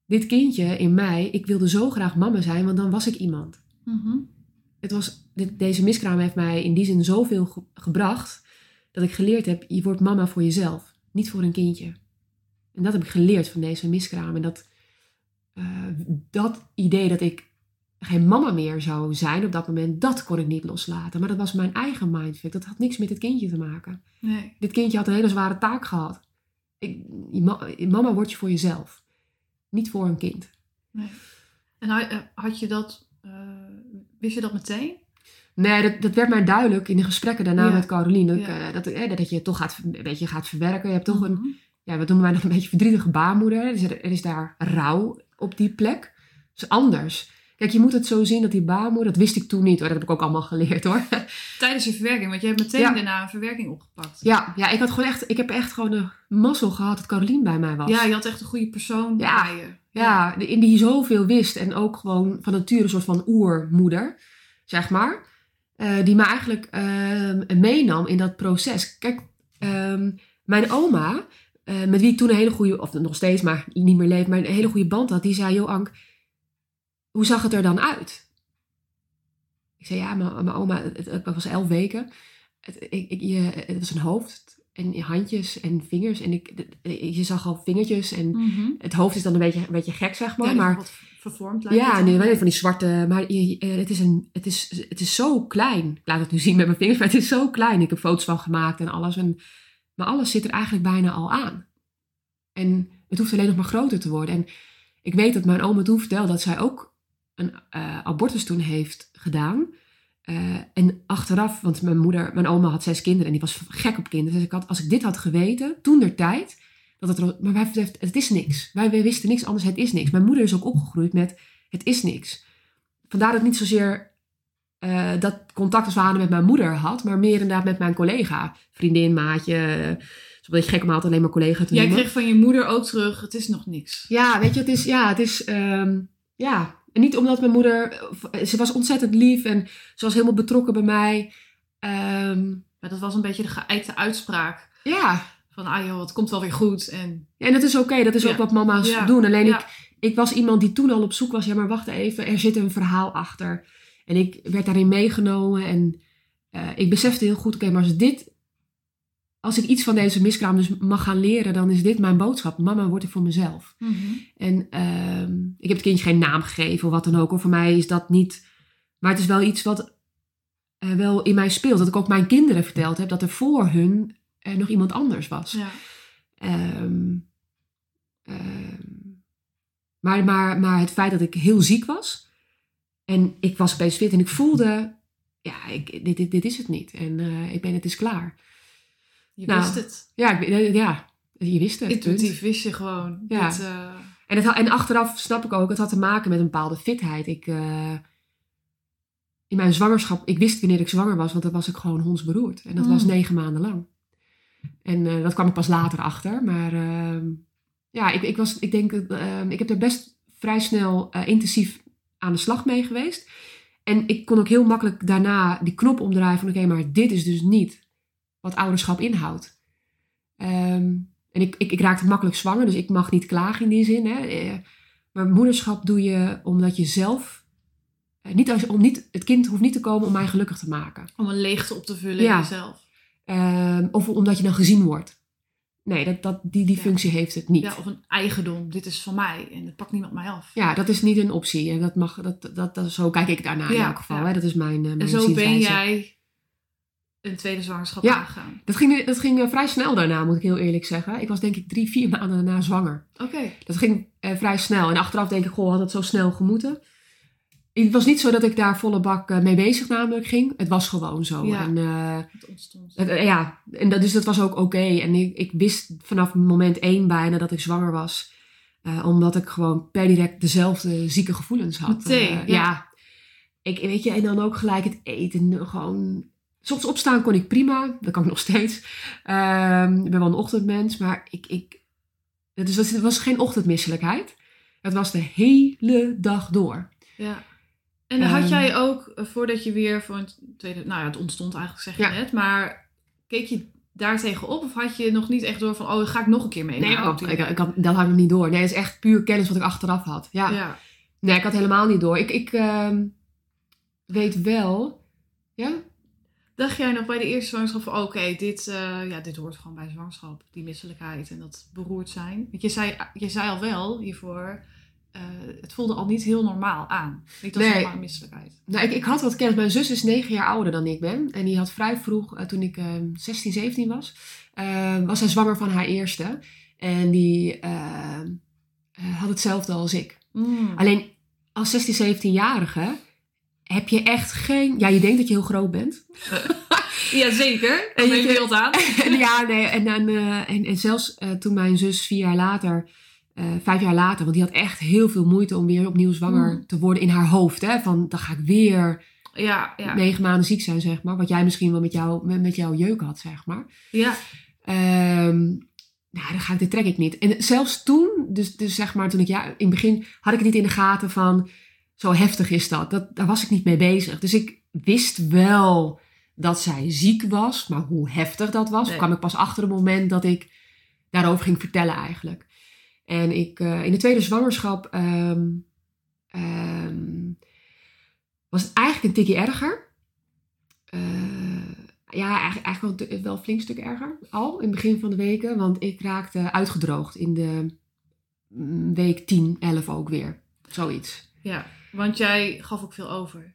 Dit kindje in mij, ik wilde zo graag mama zijn, want dan was ik iemand. Mhm. Het was, dit, deze miskraam heeft mij in die zin zoveel ge- gebracht, dat ik geleerd heb, je wordt mama voor jezelf, niet voor een kindje. En dat heb ik geleerd van deze miskraam. En dat, eh, dat idee dat ik geen mama meer zou zijn op dat moment, dat kon ik niet loslaten. Maar dat was mijn eigen mindfuck. Dat had niks met het kindje te maken. Nee. Dit kindje had een hele zware taak gehad. Ik, mama word je voor jezelf. Niet voor een kind. nee. En had, je dat, eh, wist je dat meteen? Nee, dat, dat werd mij duidelijk in de gesprekken daarna Ja. met Caroline. Dat, Ja. eh, dat, eh, dat je het toch gaat, een beetje gaat verwerken. Je hebt toch een, Mhm. ja, we noemen wij nog een beetje verdrietige baarmoeder. Er is, er is daar rouw op die plek. Dat is anders. Kijk, je moet het zo zien dat die baarmoeder, dat wist ik toen niet hoor. Dat heb ik ook allemaal geleerd hoor. Tijdens je verwerking, want je hebt meteen Ja. daarna een verwerking opgepakt. Ja, ja ik, had gewoon echt, ik heb echt gewoon een mazzel gehad dat Caroline bij mij was. Ja, je had echt een goede persoon Ja. bij je. Ja, in die zoveel wist en ook gewoon van nature een soort van oermoeder, zeg maar. eh, die me eigenlijk ehm, meenam in dat proces. Kijk, ehm, mijn oma, eh, met wie ik toen een hele goede, of nog steeds, maar niet meer leeft, maar een hele goede band had, die zei: Joh, Ank, hoe zag het er dan uit? Ik zei: Ja, mijn, mijn oma, het, was elf weken. Het, ik, ik, je, het was een hoofd en handjes en vingers. En ik, je zag al vingertjes en Mhm. het hoofd is dan een beetje, een beetje gek, zeg maar. Ja, maar wat vervormd lijkt ja, het je, van die zwarte. Maar je, het, is een, het, is, het is zo klein. Ik laat het nu zien met mijn vingers, maar het is zo klein. Ik heb foto's van gemaakt en alles. En, maar alles zit er eigenlijk bijna al aan. En het hoeft alleen nog maar groter te worden. En ik weet dat mijn oma toen vertelde dat zij ook een eh, abortus toen heeft gedaan. Eh, en achteraf, want mijn moeder, mijn oma had zes kinderen en die was gek op kinderen. Dus ik had, als ik dit had geweten, toen der tijd, dat het, maar wij, het, het is niks. Wij, wij wisten niks anders, het is niks. Mijn moeder is ook opgegroeid met, het is niks. Vandaar dat ik niet zozeer eh, dat contact als ware met mijn moeder had, maar meer inderdaad met mijn collega, vriendin, maatje. Is een beetje gek om altijd alleen maar collega te Jij kreeg van je moeder ook terug, het is nog niks. Ja, weet je, het is, ja, het is, ehm, ja. En niet omdat mijn moeder, ze was ontzettend lief en ze was helemaal betrokken bij mij. Ehm, Maar dat was een beetje de geëikte uitspraak. ja. Van, ah joh, het komt wel weer goed. En Ja, en dat is oké, dat is Ja. ook wat mama's Ja. doen. Alleen Ja. ik, ik was iemand die toen al op zoek was, ja, maar wacht even, er zit een verhaal achter. En ik werd daarin meegenomen en eh, ik besefte heel goed, oké, maar als dit, als ik iets van deze miskraam dus mag gaan leren, dan is dit mijn boodschap. Mama wordt er voor mezelf. En ehm, ik heb het kindje geen naam gegeven of wat dan ook. Of voor mij is dat niet. Maar het is wel iets wat eh, wel in mij speelt. Dat ik ook mijn kinderen verteld heb dat er voor hun eh, nog iemand anders was. ja. Ehm, ehm, maar, maar, maar het feit dat ik heel ziek was. En ik was opeens fit en ik voelde. Ja, ik, dit, dit, dit is het niet. En eh, ik ben, het is klaar. Je Nou, wist het. Ja, ik, ja je wist het. Intuïtief wist je gewoon. Ja. Eh, En, het, en achteraf snap ik ook, het had te maken met een bepaalde fitheid. Ik, eh, in mijn zwangerschap, ik wist wanneer ik zwanger was, want dan was ik gewoon hondsberoerd. En dat Mm. was negen maanden lang. En eh, dat kwam ik pas later achter. Maar ehm, ja, ik, ik, was, ik denk, ehm, ik heb er best vrij snel intensief aan de slag mee geweest. En ik kon ook heel makkelijk daarna die knop omdraaien van oké, maar dit is dus niet wat ouderschap inhoudt. Ehm, en ik, ik, ik raakte makkelijk zwanger, dus ik mag niet klagen in die zin. Hè. Eh, Maar moederschap doe je omdat je zelf... eh, Niet als, om niet, het kind hoeft niet te komen om mij gelukkig te maken. Om een leegte op te vullen Ja. in jezelf. Ehm, of omdat je dan gezien wordt. Nee, dat, dat, die, die Ja. functie heeft het niet. Ja, of een eigendom. Dit is van mij en dat pakt niemand mij af. Ja, dat is niet een optie. En dat mag, dat, dat, dat, zo kijk ik daarna in elk geval. Hè. Dat is mijn, eh, mijn en zo ben jij een tweede zwangerschap Ja. Dat ging, dat ging eh, vrij snel daarna, moet ik heel eerlijk zeggen. Ik was denk ik drie, vier maanden daarna zwanger. Oké. Dat ging eh, vrij snel. En achteraf denk ik, goh, had het zo snel gemoeten? Het was niet zo dat ik daar volle bak eh, mee bezig namelijk ging. Het was gewoon zo. Ja. En, Het ontstond. het- ja, en dat, dus dat was ook oké. En ik, ik wist vanaf moment één bijna dat ik zwanger was. Omdat ik gewoon per direct dezelfde zieke gevoelens had. Meteen, ja. ja. Ik, weet je, en dan ook gelijk het eten. Gewoon... Soms opstaan kon ik prima. Dat kan ik nog steeds. Ehm, ik ben wel een ochtendmens. Maar ik... ik het, is, het was geen ochtendmisselijkheid. Het was de hele dag door. Ja. En had Ehm. jij ook, eh, voordat je weer voor een tweede... Nou ja, het ontstond eigenlijk, zeg je Ja. net. Maar keek je daar tegenop? Of had je nog niet echt door van... Oh, ga ik nog een keer mee? Nee, ik, ik had, dat had ik nog niet door. Nee, het is echt puur kennis wat ik achteraf had. Ja. ja. Nee, ik had helemaal niet door. Ik, ik ehm, weet wel... Ja? Dacht jij nog bij de eerste zwangerschap van... Oké, dit, eh, ja, dit hoort gewoon bij zwangerschap. Die misselijkheid en dat beroerd zijn. Want je zei, je zei al wel hiervoor... eh, het voelde al niet heel normaal aan. Niet als Nee. normale misselijkheid. Nou, ik, ik had wat kennis. Mijn zus is negen jaar ouder dan ik ben. En die had vrij vroeg, eh, toen ik ehm 16, 17 was... was zij zwanger van haar eerste. En die ehm, had hetzelfde als ik. Mm. Alleen als 16, 17-jarige heb je echt geen... Ja, je denkt dat je heel groot bent. Ja, zeker. En je beeld aan. en ja, nee, en, en, eh, en, en zelfs eh, toen mijn zus vier jaar later, eh, vijf jaar later, want die had echt heel veel moeite om weer opnieuw zwanger Mm. te worden in haar hoofd. Hè? Van dan ga ik weer Ja, ja. negen maanden ziek zijn, zeg maar. Wat jij misschien wel met, jou, met, met jouw jeuk had, zeg maar. Ja, Ehm, nou, dan ga ik, dit trek ik niet. En zelfs toen, dus, dus zeg maar toen ik, ja, in het begin had ik het niet in de gaten van, zo heftig is dat. dat. Daar was ik niet mee bezig. Dus ik wist wel dat zij ziek was, maar hoe heftig dat was, Nee. kwam ik pas achter het moment dat ik daarover ging vertellen eigenlijk. En ik, eh, in de tweede zwangerschap ehm, ehm, was het eigenlijk een tikje erger. Eh, ja, eigenlijk, eigenlijk wel, wel een flink stuk erger al in het begin van de weken. Want ik raakte uitgedroogd in de mm, week 10, 11 ook weer. Zoiets. ja. Want jij gaf ook veel over.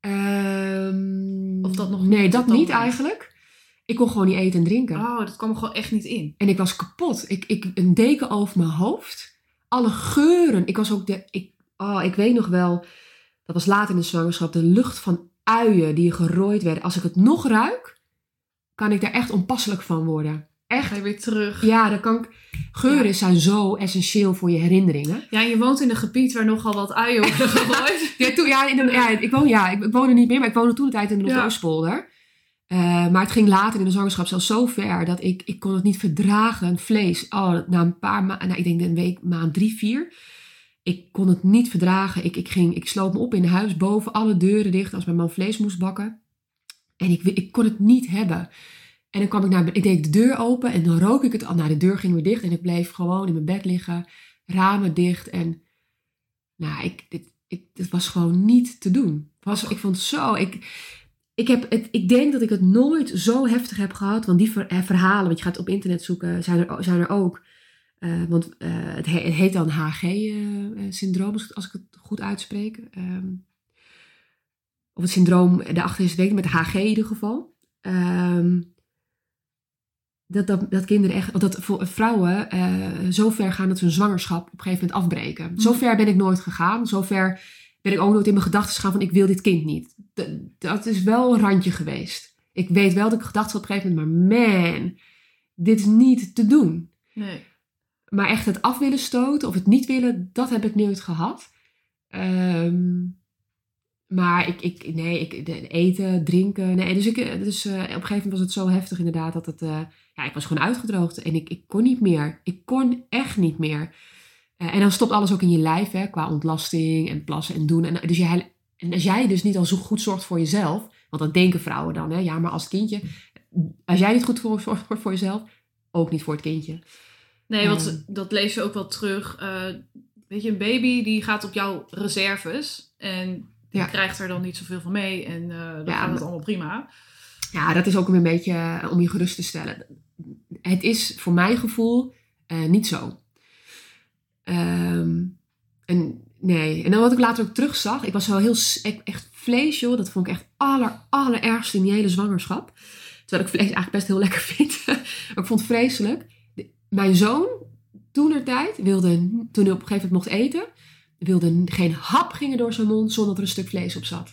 Ehm, Of dat nog Nee, dat niet eigenlijk. Ik kon gewoon niet eten en drinken. Oh, dat kwam gewoon echt niet in. En ik was kapot. Ik, ik, een deken over mijn hoofd. Alle geuren. Ik was ook de. Ik, oh, ik weet nog wel. Dat was laat in de zwangerschap. De lucht van uien die gerooid werden. Als ik het nog ruik, kan ik daar echt onpasselijk van worden. Echt. weer terug. Ja, dan kan ik. Geuren Ja. zijn zo essentieel voor je herinneringen. Ja, je woont in een gebied waar nogal wat uien worden gegooid. Ja, toen, ja, in een- ja, ik, woon, ja ik, ik woonde niet meer, maar ik woonde toen de tijd in de. Noordoostpolder. Eh, maar het ging later in de zwangerschap zelfs zo ver dat ik, ik kon het niet verdragen, vlees. Oh, na een paar maanden, nou, ik denk een week, maand drie, vier. Ik kon het niet verdragen. Ik, ik, ging, ik sloot me op in huis, boven alle deuren dicht als mijn man vlees moest bakken. En ik, ik kon het niet hebben. En dan kwam ik naar, ik deed de deur open en dan rook ik het al. Nou, de deur ging weer dicht en ik bleef gewoon in mijn bed liggen, ramen dicht. En nou, ik, dit, ik, dit was gewoon niet te doen. Het Was, ik vond het zo. Ik, ik, heb het, ik denk dat ik het nooit zo heftig heb gehad. Want die eh, verhalen, want je gaat op internet zoeken, zijn er, zijn er ook. Eh, want eh, het, he- het heet dan HG-syndroom, als, ik- als ik het goed uitspreek. Ehm, of het syndroom, de weet ik met HG in ieder geval. Ehm, dat, dat, dat kinderen echt, dat vrouwen eh, zo ver gaan dat ze hun zwangerschap op een gegeven moment afbreken. Mhm. Zo ver ben ik nooit gegaan. Zo ver ben ik ook nooit in mijn gedachten gegaan van ik wil dit kind niet. Dat is wel een randje geweest. Ik weet wel dat ik gedacht had op een gegeven moment, maar man, dit is niet te doen. Nee. Maar echt het af willen stoten of het niet willen, dat heb ik nooit gehad. Ehm, maar ik, ik, nee, ik, eten, drinken, nee. Dus, ik, eh, dus eh, op een gegeven moment was het zo heftig inderdaad dat het, ja, ik was gewoon uitgedroogd en ik, ik kon niet meer. Ik kon echt niet meer. Eh, en dan stopt alles ook in je lijf, hè, qua ontlasting en plassen en doen. En, dus jij, en als jij dus niet al zo goed zorgt voor jezelf, want dat denken vrouwen dan, hè, ja, maar als kindje, als jij niet goed voor, zorgt voor, voor jezelf, ook niet voor het kindje. Nee, want Ehm. dat lees je ook wel terug. Eh, weet je, een baby die gaat op jouw reserves. En die Ja. krijgt er dan niet zoveel van mee. En eh, dan Ja, gaat het allemaal prima. Ja, dat is ook een beetje eh, om je gerust te stellen. Het is voor mijn gevoel eh, niet zo. Ehm, en nee, en dan wat ik later ook terugzag, ik was wel heel echt vlees, joh. Dat vond ik echt aller allerergste in die hele zwangerschap. Terwijl ik vlees eigenlijk best heel lekker vind. maar ik vond het vreselijk. Mijn zoon, toen tijd wilde, toen hij op een gegeven moment mocht eten, wilde geen hap gingen door zijn mond zonder dat er een stuk vlees op zat.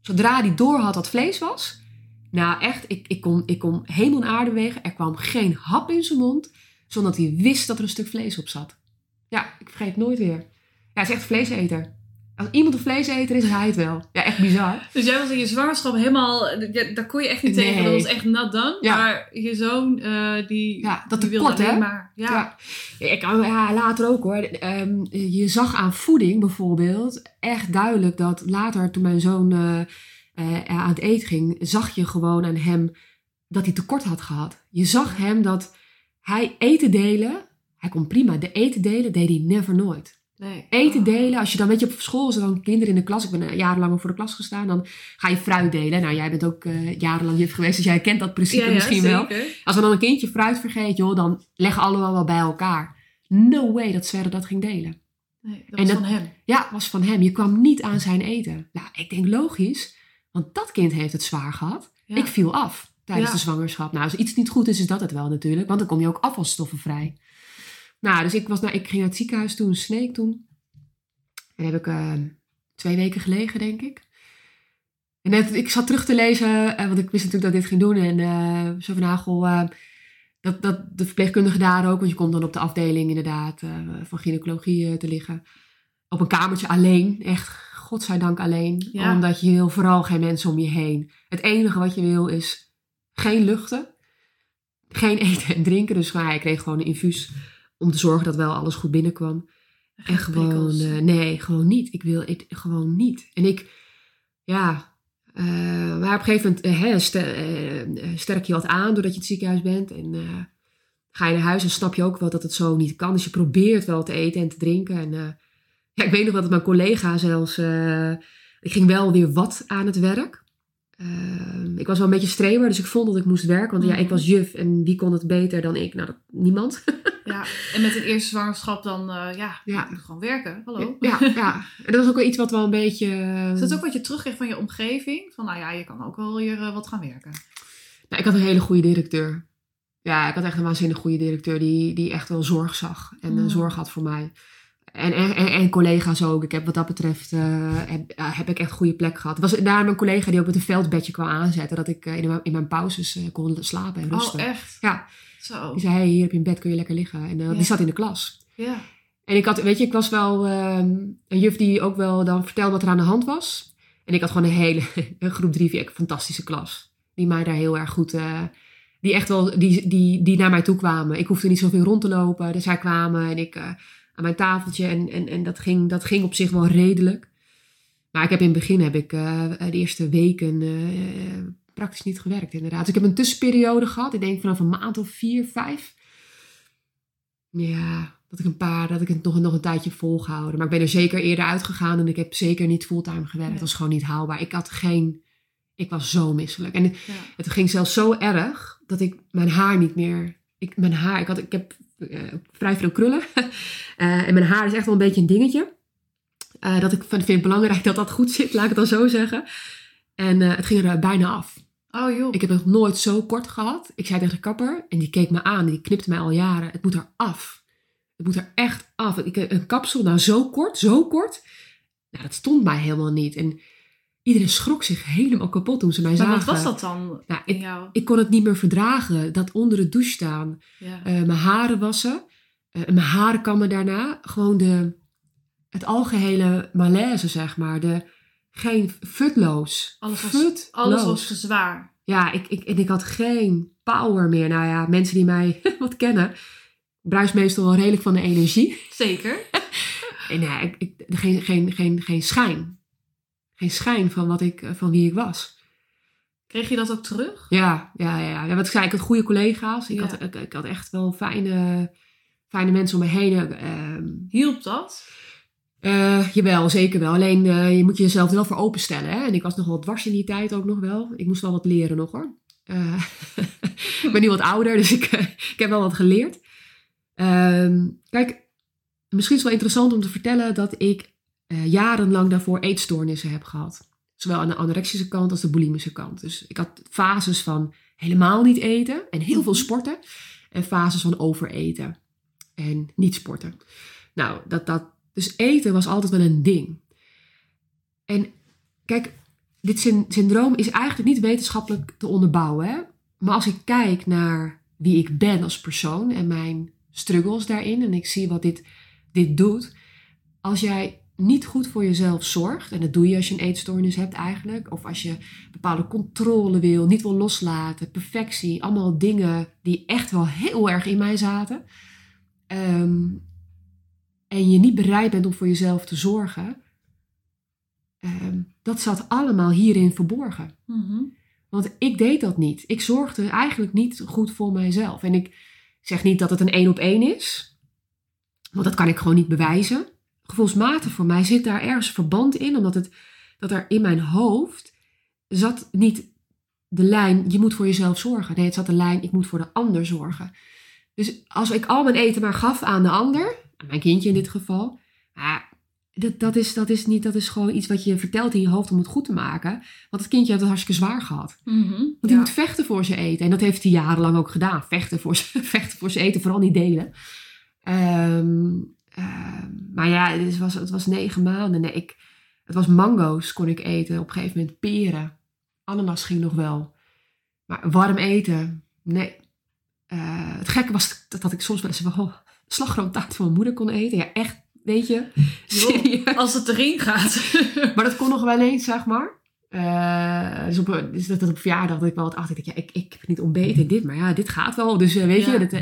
Zodra hij door had wat vlees was, nou echt, ik, ik, kon, ik kon hemel en aarde wegen. Er kwam geen hap in zijn mond zonder dat hij wist dat er een stuk vlees op zat. Ja, ik vergeet het nooit weer. Ja, hij is echt vleeseter. Als iemand een vleeseter is, is hij het wel. Ja, echt bizar. Dus jij was in je zwangerschap helemaal... ja, daar kon je echt niet Nee. tegen. Dat was echt not done. Ja. Maar je zoon, eh, die, Ja, dat die wilde hè? maar... Ja. Ja. Ik, ja, later ook hoor. Ehm, je zag aan voeding bijvoorbeeld echt duidelijk dat later toen mijn zoon eh, eh, aan het eten ging, zag je gewoon aan hem dat hij tekort had gehad. Je zag hem dat hij eten delen, hij kon prima, de eten delen deed hij never nooit. Nee. Eten Oh. delen, als je dan weet je op school, zijn dan kinderen in de klas, ik ben eh, jarenlang voor de klas gestaan, dan ga je fruit delen. Nou, jij bent ook eh, jarenlang juf geweest, dus jij kent dat principe Ja, ja, misschien wel. Als er dan een kindje fruit vergeet, joh, dan leggen allemaal wel bij elkaar. No way dat Sverre dat ging delen. Nee, dat En was dat- van hem. Ja, was van hem. Je kwam niet aan zijn eten. Nou, ik denk logisch, want dat kind heeft het zwaar gehad. Ja. Ik viel af tijdens Ja. de zwangerschap. Nou, als iets niet goed is, is dat het wel natuurlijk, want dan kom je ook afvalstoffen vrij. Nou, dus ik, was, nou, ik ging naar het ziekenhuis toen, Sneek toen. En heb ik eh, twee weken gelegen, denk ik. En net, ik zat terug te lezen, eh, want ik wist natuurlijk dat ik dit ging doen. En eh zo van Hagel, eh, dat, dat de verpleegkundige daar ook, want je komt dan op de afdeling inderdaad van gynaecologie te liggen. Op een kamertje alleen, echt godzijdank alleen. Ja. Omdat je wil vooral geen mensen om je heen. Het enige wat je wil is geen luchten, geen eten en drinken. Dus nou ja, ik kreeg gewoon een infuus om te zorgen dat wel alles goed binnenkwam. En gewoon, eh, nee, gewoon niet. Ik wil het gewoon niet. En ik, ja, eh, maar op een gegeven moment eh, hè, ster- sterk je wat aan doordat je het ziekenhuis bent. En ga je naar huis en snap je ook wel dat het zo niet kan. Dus je probeert wel te eten en te drinken. En ja, ik weet nog wel dat mijn collega zelfs, eh, ik ging wel weer wat aan het werk. Eh, ik was wel een beetje streber, dus ik vond dat ik moest werken. Want ja, ik was juf en wie kon het beter dan ik? Nou, dat, niemand. Ja, en met een eerste zwangerschap dan, eh, ja, gewoon werken. Hallo. Ja, ja. En dat was ook wel iets wat wel een beetje... Is dat ook wat je terugkreeg van je omgeving? Van nou ja, je kan ook wel hier wat gaan werken. Nou, ik had een hele goede directeur. Ja, ik had echt een waanzinnig goede directeur die, die echt wel zorg zag en Mm. zorg had voor mij. En, en, en, collega's ook. Ik heb wat dat betreft eh, heb, heb ik echt een goede plek gehad. Het was daar mijn collega die ook met een veldbedje kwam aanzetten. Dat ik eh, in, mijn, in mijn pauzes eh, kon slapen en rusten. Oh, echt? Ja. Zo. Die zei, hey, hier heb je een bed, kun je lekker liggen. En Ja. die zat in de klas. Ja. En ik had, weet je, ik was wel ehm, een juf die ook wel dan vertelde wat er aan de hand was. En ik had gewoon een hele een groep drie, vier, fantastische klas. Die mij daar heel erg goed, die echt wel, die, die, die naar mij toe kwamen. Ik hoefde niet zoveel rond te lopen. Dus zij kwamen en ik aan mijn tafeltje. En, en, en dat, ging, dat ging op zich wel redelijk. Maar ik heb in het begin, heb ik eh, de eerste weken eh, praktisch niet gewerkt inderdaad. Dus ik heb een tussenperiode gehad. Ik denk vanaf een maand of vier, vijf. Ja, dat ik een paar, dat ik het nog, nog een tijdje volgehouden. Maar ik ben er zeker eerder uitgegaan en ik heb zeker niet fulltime gewerkt. Dat was gewoon niet haalbaar. Ik had geen, ik was zo misselijk. En ja. het ging zelfs zo erg dat ik mijn haar niet meer, ik, mijn haar, ik, had, ik heb eh, vrij veel krullen. Eh, en mijn haar is echt wel een beetje een dingetje. Eh, dat ik vind, het belangrijk dat dat goed zit, laat ik het dan zo zeggen. En eh, het ging er bijna af. Oh joh. Ik heb het nog nooit zo kort gehad. Ik zei tegen de kapper en die keek me aan. Die knipte mij al jaren. Het moet er af. Het moet er echt af. Ik, een kapsel, nou zo kort, zo kort. Nou, dat stond mij helemaal niet. En iedereen schrok zich helemaal kapot toen ze mij maar zagen. wat was dat dan Nou, ik, jou? ik kon het niet meer verdragen. Dat onder de douche staan. Ja. eh, mijn haren wassen. eh, mijn haren kammen daarna. Gewoon de, het algehele malaise, zeg maar. De, geen futloos. Alles was, Futloos. alles was te zwaar. Ja, ik, ik, en ik had geen power meer. Nou ja, mensen die mij wat kennen, bruis meestal wel redelijk van de energie. Zeker. En ja, ik, ik, geen, geen, geen, geen schijn. Geen schijn van, wat ik, van wie ik was. Kreeg je dat ook terug? Ja, ja, ja. ja. Wat ik zei, ik had goede collega's. Ik, Ja. had, ik, ik had echt wel fijne, fijne mensen om me heen. Ehm, Hielp dat? eh, jawel, zeker wel. Alleen eh, je moet je jezelf er wel voor openstellen. Hè? En ik was nog wel dwars in die tijd ook nog wel. Ik moest wel wat leren nog hoor. Eh, ik ben nu wat ouder, dus ik, eh, ik heb wel wat geleerd. Ehm, kijk, misschien is het wel interessant om te vertellen dat ik eh, jarenlang daarvoor eetstoornissen heb gehad. Zowel aan de anorexische kant als de bulimische kant. Dus ik had fases van helemaal niet eten en heel veel sporten. En fases van overeten en niet sporten. Nou, dat, dat, dus eten was altijd wel een ding. En kijk, dit syn- syndroom is eigenlijk niet wetenschappelijk te onderbouwen. Hè? Maar als ik kijk naar wie ik ben als persoon en mijn struggles daarin, en ik zie wat dit, dit doet. Als jij niet goed voor jezelf zorgt, en dat doe je als je een eetstoornis hebt eigenlijk, of als je bepaalde controle wil, niet wil loslaten, perfectie, allemaal dingen die echt wel heel erg in mij zaten. Ehm, en je niet bereid bent om voor jezelf te zorgen, ehm, dat zat allemaal hierin verborgen. Mhm. Want ik deed dat niet. Ik zorgde eigenlijk niet goed voor mijzelf. En ik zeg niet dat het een één op één is, want dat kan ik gewoon niet bewijzen. Gevoelsmatig voor mij zit daar ergens verband in, omdat het, dat er in mijn hoofd zat niet de lijn, je moet voor jezelf zorgen. Nee, het zat de lijn, ik moet voor de ander zorgen. Dus als ik al mijn eten maar gaf aan de ander, aan mijn kindje in dit geval, dat, dat, is, dat, is niet, dat is gewoon iets wat je vertelt in je hoofd om het goed te maken. Want het kindje heeft het hartstikke zwaar gehad. Mhm. Want die Ja. moet vechten voor zijn eten. En dat heeft hij jarenlang ook gedaan. Vechten voor zijn, vechten voor zijn eten, vooral niet delen. Ehm, ehm, maar ja, het was, het was negen maanden. Nee, ik, het was mango's kon ik eten. Op een gegeven moment peren. Ananas ging nog wel. Maar warm eten, nee. Eh, het gekke was dat, dat ik soms wel eens oh, slagroomtaart van mijn moeder kon eten. Ja, echt, weet je. Als het erin gaat. Maar dat kon nog wel eens, zeg maar. Eh, dus, op, dus dat, dat op verjaardag dat ik wel wat achter. Ik, dacht, ja, ik, ik heb niet ontbeten dit, maar ja, dit gaat wel. Dus eh, weet Ja. je, dat,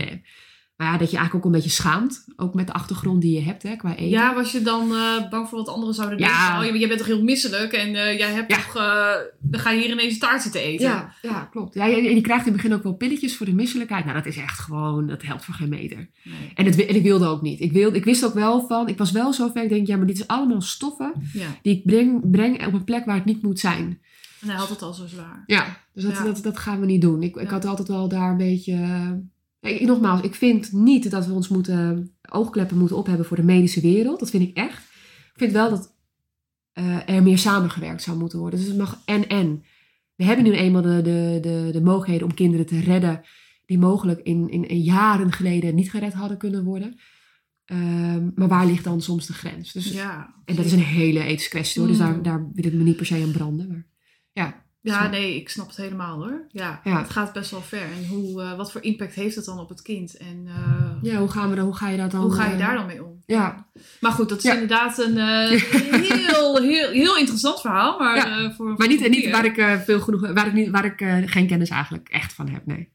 maar ja, dat je eigenlijk ook een beetje schaamt. Ook met de achtergrond die je hebt hè, qua eten. ja, was je dan eh, bang voor wat anderen zouden Ja. denken? Oh, je, je bent toch heel misselijk en eh, jij hebt Ja. toch... eh, dan ga je hier ineens taart zitten eten. ja, ja, klopt. Ja, en je krijgt in het begin ook wel pilletjes voor de misselijkheid. Nou, dat is echt gewoon, dat helpt voor geen meter. Nee. En, het, en ik wilde ook niet. Ik, wilde, ik wist ook wel van, ik was wel zo ver. Ik denk, ja, maar dit is allemaal stoffen die ik breng, breng op een plek waar het niet moet zijn. En hij had het al zo zwaar. Ja, dus dat, Ja. Dat, dat gaan we niet doen. Ik, ik had altijd wel daar een beetje. Eh, ik, nogmaals, ik vind niet dat we ons moeten oogkleppen moeten ophebben voor de medische wereld. Dat vind ik echt. Ik vind wel dat eh, er meer samengewerkt zou moeten worden. Dus het mag en en. We hebben nu eenmaal de, de, de, de mogelijkheden om kinderen te redden die mogelijk in, in, in jaren geleden niet gered hadden kunnen worden. Ehm, maar waar ligt dan soms de grens? Dus, Ja. En dat is een hele ethische kwestie hoor. Dus Mm. daar, daar wil ik me niet per se aan branden. Maar ja. Ja, nee, ik snap het helemaal hoor. Ja, Ja. het gaat best wel ver. En hoe, eh, wat voor impact heeft het dan op het kind? En eh, Ja, hoe, gaan we dan, hoe ga je dat dan... hoe ga je daar dan mee om? Ja, Maar goed, dat is Ja. inderdaad een eh, heel, heel, heel interessant verhaal. Maar, Ja. voor, maar niet, niet waar ik, veel genoeg, waar ik, niet, waar ik geen kennis eigenlijk echt van heb, nee.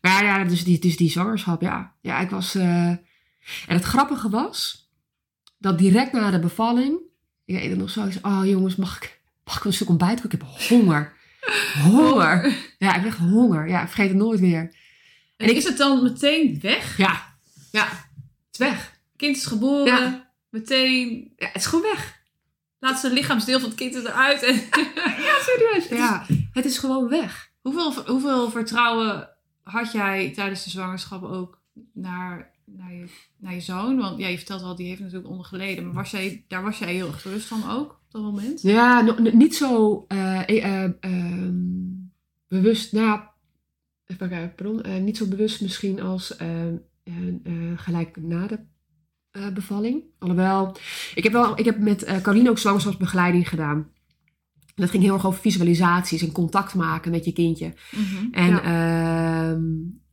Maar ja, dus, die, dus die zwangerschap, ja. Ja, ik was... En het grappige was, dat direct na de bevalling... Ik weet het nog zo, ik zei, oh jongens, mag ik, mag ik een stuk ontbijt? Ik heb honger. Honger. Ja, ik heb echt honger. Ja, ik vergeet het nooit weer. En ik- is het dan meteen weg? Ja, ja, het is weg. Kind is geboren, Ja. meteen Ja, het is gewoon weg. laatste lichaamsdeel van het kind is eruit. En Ja, serieus. Ja, het is gewoon weg. hoeveel, hoeveel vertrouwen had jij tijdens de zwangerschap ook naar, naar, je, naar je zoon? Want ja, je vertelt wel, die heeft natuurlijk onder geleden. Maar was jij, daar was jij heel erg bewust van ook op dat moment? Ja, no- niet zo eh, eh, eh, ehm, bewust, nou, even pardon, eh, niet zo bewust misschien als gelijk na de bevalling. Alhoewel, ik heb, wel, ik heb met eh Caroline ook zwangerschapsbegeleiding gedaan. En dat ging heel erg over visualisaties en contact maken met je kindje. En ja. ehm,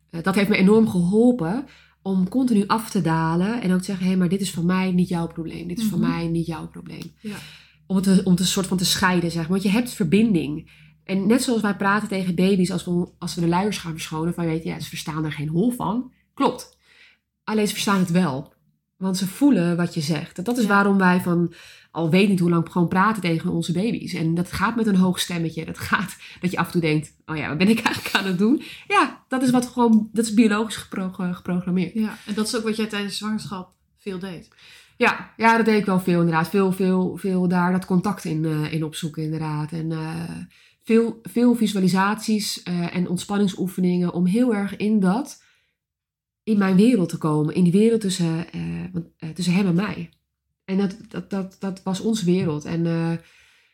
eh, dat heeft me enorm geholpen om continu af te dalen en ook te zeggen: hé, hey, maar dit is van mij niet jouw probleem. Dit is van Mhm. mij niet jouw probleem. Ja. Om het te- om een soort van te scheiden, zeg maar. Want je hebt verbinding. En net zoals wij praten tegen baby's als we, als we de luiers gaan verschonen, van je weet, ja, ze verstaan er geen hol van. Klopt. Alleen ze verstaan het wel. Want ze voelen wat je zegt. Dat is Ja. waarom wij van, al weet niet hoe lang, gewoon praten tegen onze baby's. En dat gaat met een hoog stemmetje. Dat gaat dat je af en toe denkt, oh ja, wat ben ik eigenlijk aan het doen? Ja, dat is wat gewoon, dat is biologisch gepro- geprogrammeerd. ja, en dat is ook wat jij tijdens zwangerschap veel deed. Ja, ja, dat deed ik wel veel inderdaad. Veel, veel, veel daar dat contact in, eh, in opzoeken inderdaad. En eh, veel, veel visualisaties eh, en ontspanningsoefeningen om heel erg in dat, in mijn wereld te komen. In die wereld tussen, eh, eh, tussen hem en mij. En dat, dat, dat, dat was onze wereld. En eh,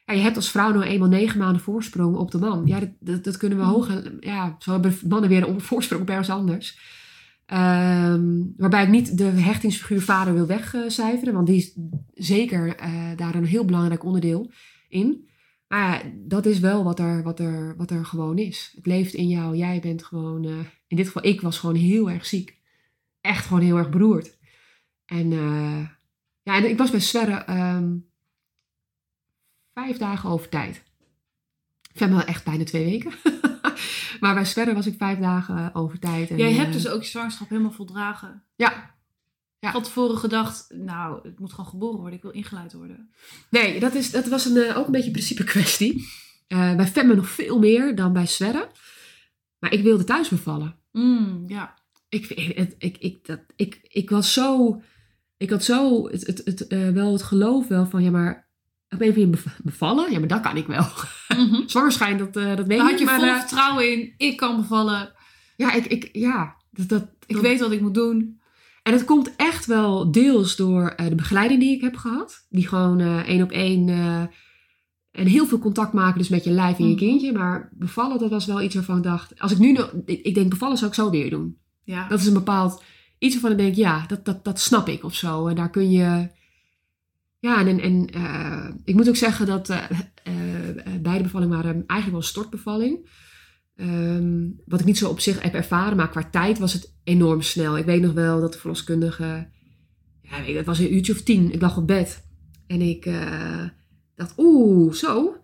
ja, je hebt als vrouw nou eenmaal negen maanden voorsprong op de man. Ja, dat, dat, dat kunnen we Mhm. hoog... Ja, zo hebben mannen weer een voorsprong op ergens anders. Ehm, waarbij ik niet de hechtingsfiguur vader wil wegcijferen, want die is zeker daar een heel belangrijk onderdeel in. Maar ja, dat is wel wat er, wat, er, wat er gewoon is. Het leeft in jou. Jij bent gewoon, in dit geval, ik was gewoon heel erg ziek. Echt gewoon heel erg beroerd. En eh, ja, en ik was bij Sverre ehm, vijf dagen over tijd. Ik vind wel echt bijna twee weken. maar bij Sverre was ik vijf dagen over tijd. En, Jij eh, hebt dus ook je zwangerschap helemaal voldragen. Ja, Ja. Van tevoren gedacht, nou, het moet gewoon geboren worden. Ik wil ingeleid worden. Nee, dat, is, dat was een, eh, ook een beetje een principe kwestie. Eh, bij Femme nog veel meer dan bij Sverre. Maar ik wilde thuis bevallen. Mm, ja. Ik, ik, ik, dat, ik, ik was zo... Ik had zo het, het, het, eh, wel het geloof wel van... Ja, maar op een of andere manier bevallen? Ja, maar dat kan ik wel. Mhm. Zwangerschijn, dat, eh, dat weet ik had je niet. vol Maar, eh, vertrouwen in. Ik kan bevallen. ja, ik, ik, ja, dat, dat, Ik dat- weet wat ik moet doen. En het komt echt wel deels door de begeleiding die ik heb gehad. Die gewoon één op één en heel veel contact maken dus met je lijf en je Mhm. kindje. Maar bevallen, dat was wel iets waarvan ik dacht... Als ik nu ik denk bevallen zou ik zo weer doen. Ja. Dat is een bepaald... Iets waarvan ik denk, ja, dat, dat, dat snap ik of zo. En daar kun je... Ja, en, en, eh, ik moet ook zeggen dat eh, eh, beide bevallingen waren eigenlijk wel een stortbevalling. Ehm, wat ik niet zo op zich heb ervaren, maar qua tijd was het enorm snel. Ik weet nog wel dat de verloskundige, ja, weet het was een uurtje of tien, ik lag op bed. En ik dacht, oeh, zo,